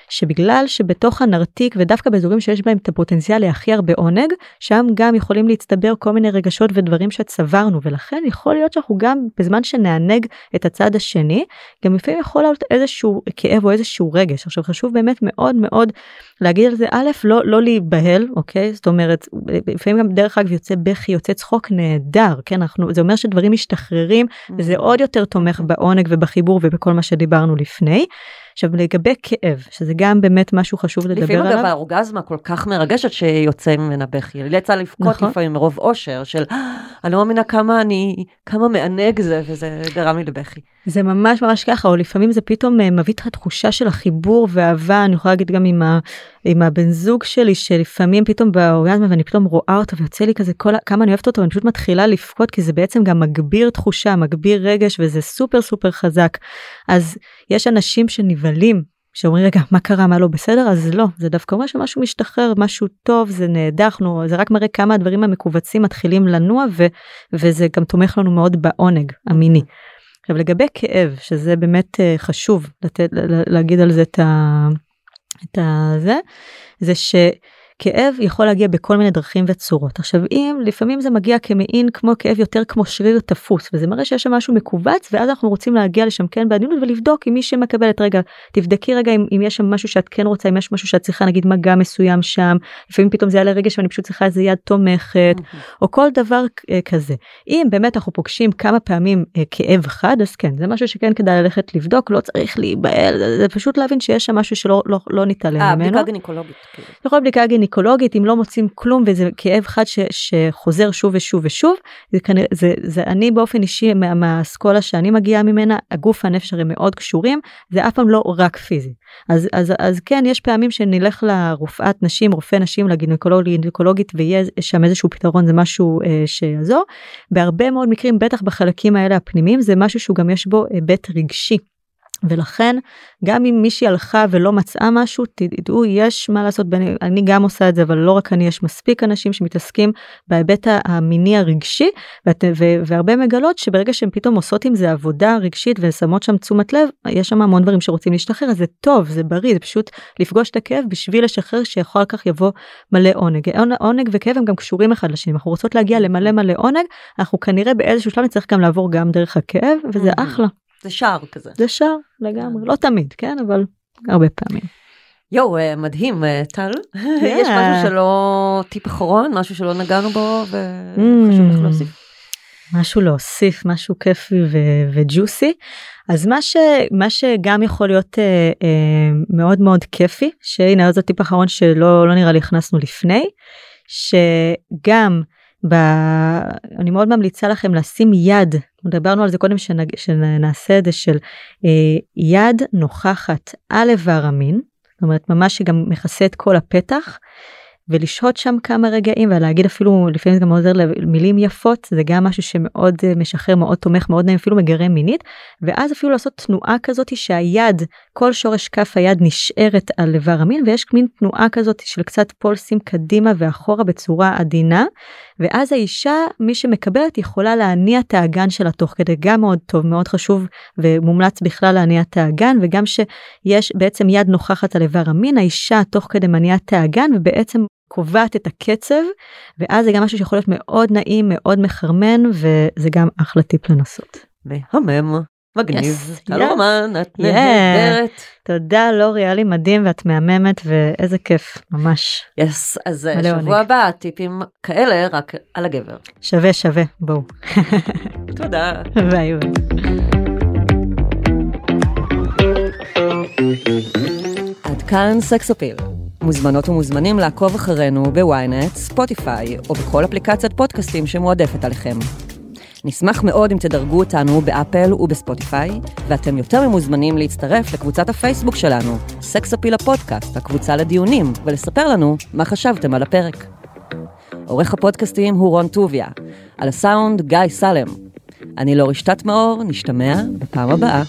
Speaker 2: שבגלל שבתוך הנרתיק ודווקא באזורים שיש בהם את הפוטנציאל להכי הרבה עונג שם גם יכולים להצטבר כל מיני רגשות ודברים שצברנו ולכן יכול להיות שאנחנו גם בזמן שנענג את הצד השני גם לפעמים יכול להיות איזשהו כאב או איזשהו רגש. עכשיו חשוב באמת מאוד מאוד להגיד על זה א' לא לא להיבהל אוקיי? זאת אומרת לפעמים גם דרך אגב יוצא בכי יוצא צחוק נהדר כן? אנחנו זה אומר שדברים משתחררים וזה mm-hmm. עוד יותר תומך בעונג ובחיבור ובכל מה שדיברנו לפני. עכשיו לגבי כאב שזה גם באמת משהו חשוב לדבר
Speaker 3: לפעמים
Speaker 2: עליו.
Speaker 3: לפעמים אגב האורגזמה כל כך מרגשת שיוצא ממנה בכי. לי יצא לבכות נכון. לפעמים מרוב אושר של אני לא מאמינה כמה אני, כמה מענג זה, וזה גרם לי לבכי.
Speaker 2: זה ממש ממש ככה, או לפעמים זה פתאום אה, מביא את התחושה של החיבור ואהבה, אני יכולה להגיד גם עם, ה, עם הבן זוג שלי, שלפעמים פתאום באורגזמה ואני פתאום רואה אותו ויוצא לי כזה כל, כמה אני אוהבת אותו, ואני פשוט מתחילה לבכות, כי זה בעצם גם מגביר תחושה, מגביר רגש, וזה סופר סופר חזק. אז יש אנשים שנבהלים שאומרים רגע מה קרה מה לא בסדר אז לא זה דווקא אומר שמשהו משתחרר משהו טוב זה נהדר זה רק מראה כמה הדברים המכווצים מתחילים לנוע ו, וזה גם תומך לנו מאוד בעונג המיני. עכשיו לגבי כאב שזה באמת uh, חשוב לתת להגיד על זה את ה... את ה... זה זה ש... כאב יכול להגיע בכל מיני דרכים וצורות. עכשיו אם לפעמים זה מגיע כמעין כמו כאב יותר כמו שריר תפוס וזה מראה שיש שם משהו מכווץ ואז אנחנו רוצים להגיע לשם כן בעדינות ולבדוק אם מי שמקבלת רגע תבדקי רגע אם, אם יש שם משהו שאת כן רוצה אם יש משהו שאת צריכה נגיד מגע מסוים שם לפעמים פתאום זה יעלה רגש ואני פשוט צריכה איזה יד תומכת או כל דבר uh, כזה. אם באמת אנחנו פוגשים כמה פעמים uh, כאב חד אז כן זה משהו שכן כדאי ללכת לבדוק לא צריך להיבהל זה, זה פשוט להבין שיש שם משהו שלא לא, לא נתעלם
Speaker 3: ממנו. בדיקה גינקולוגית.
Speaker 2: כאילו. יכול בדיקה גינקולוגית אם לא מוצאים כלום וזה כאב חד ש, שחוזר שוב ושוב ושוב זה כנראה זה, זה אני באופן אישי מה, מהאסכולה שאני מגיעה ממנה הגוף והנפש הרי מאוד קשורים זה אף פעם לא רק פיזי אז אז אז כן יש פעמים שנלך לרופאת נשים רופא נשים לגינקולוגית ויהיה שם איזשהו פתרון זה משהו אה, שיעזור בהרבה מאוד מקרים בטח בחלקים האלה הפנימיים זה משהו שהוא גם יש בו היבט רגשי. ולכן גם אם מישהי הלכה ולא מצאה משהו תדעו יש מה לעשות בין, אני גם עושה את זה אבל לא רק אני יש מספיק אנשים שמתעסקים בהיבט המיני הרגשי ואת, ו, והרבה מגלות שברגע שהן פתאום עושות עם זה עבודה רגשית ושמות שם תשומת לב יש שם המון דברים שרוצים להשתחרר אז זה טוב זה בריא זה פשוט לפגוש את הכאב בשביל לשחרר שיכול כך יבוא מלא עונג. עונג וכאב הם גם קשורים אחד לשני. אנחנו רוצות להגיע למלא מלא עונג אנחנו כנראה באיזשהו שלב נצטרך גם לעבור גם דרך הכאב וזה אחלה.
Speaker 3: זה שער כזה.
Speaker 2: זה שער לגמרי, לא תמיד, כן, אבל הרבה פעמים.
Speaker 3: יואו, אה, מדהים, אה, טל. יש משהו שלא, טיפ אחרון, משהו שלא נגענו בו וחשוב לך להוסיף.
Speaker 2: משהו להוסיף, משהו כיפי וג'וסי. אז מה, ש, מה שגם יכול להיות אה, אה, מאוד מאוד כיפי, שהנה זה טיפ אחרון שלא לא נראה לי הכנסנו לפני, שגם ב... אני מאוד ממליצה לכם לשים יד, דיברנו על זה קודם שנג... שנעשה את זה של אה, יד נוכחת על איבר המין, זאת אומרת ממש שגם מכסה את כל הפתח. ולשהות שם כמה רגעים ולהגיד אפילו לפעמים זה גם עוזר למילים יפות זה גם משהו שמאוד אה, משחרר מאוד תומך מאוד נעים אפילו מגרה מינית ואז אפילו לעשות תנועה כזאת שהיד כל שורש כף היד נשארת על איבר המין ויש מין תנועה כזאת של קצת פולסים קדימה ואחורה בצורה עדינה ואז האישה מי שמקבלת יכולה להניע את האגן שלה תוך כדי. גם מאוד טוב מאוד חשוב ומומלץ בכלל להניע את האגן וגם שיש בעצם יד נוכחת על איבר המין האישה תוך כדי מניעה את האגן ובעצם קובעת את הקצב ואז זה גם משהו שיכול להיות מאוד נעים מאוד מחרמן וזה גם אחלה טיפ לנסות.
Speaker 3: מהמם. מגניב, טל רומן, את נהדרת.
Speaker 2: תודה לורי, היה לי מדהים ואת מהממת ואיזה כיף, ממש.
Speaker 3: yes, אז שבוע הבא טיפים כאלה רק על הגבר.
Speaker 2: שווה שווה, בואו.
Speaker 3: תודה.
Speaker 2: ביי ביי.
Speaker 3: עד כאן סקס אפיל. מוזמנות ומוזמנים לעקוב אחרינו בוויינט, ספוטיפיי או בכל אפליקציית פודקאסטים שמועדפת עליכם. נשמח מאוד אם תדרגו אותנו באפל ובספוטיפיי, ואתם יותר ממוזמנים להצטרף לקבוצת הפייסבוק שלנו, סקס אפיל הפודקאסט, הקבוצה לדיונים, ולספר לנו מה חשבתם על הפרק. עורך הפודקאסטים הוא רון טוביה, על הסאונד גיא סלם. אני לא רשתת מאור, נשתמע בפעם הבאה.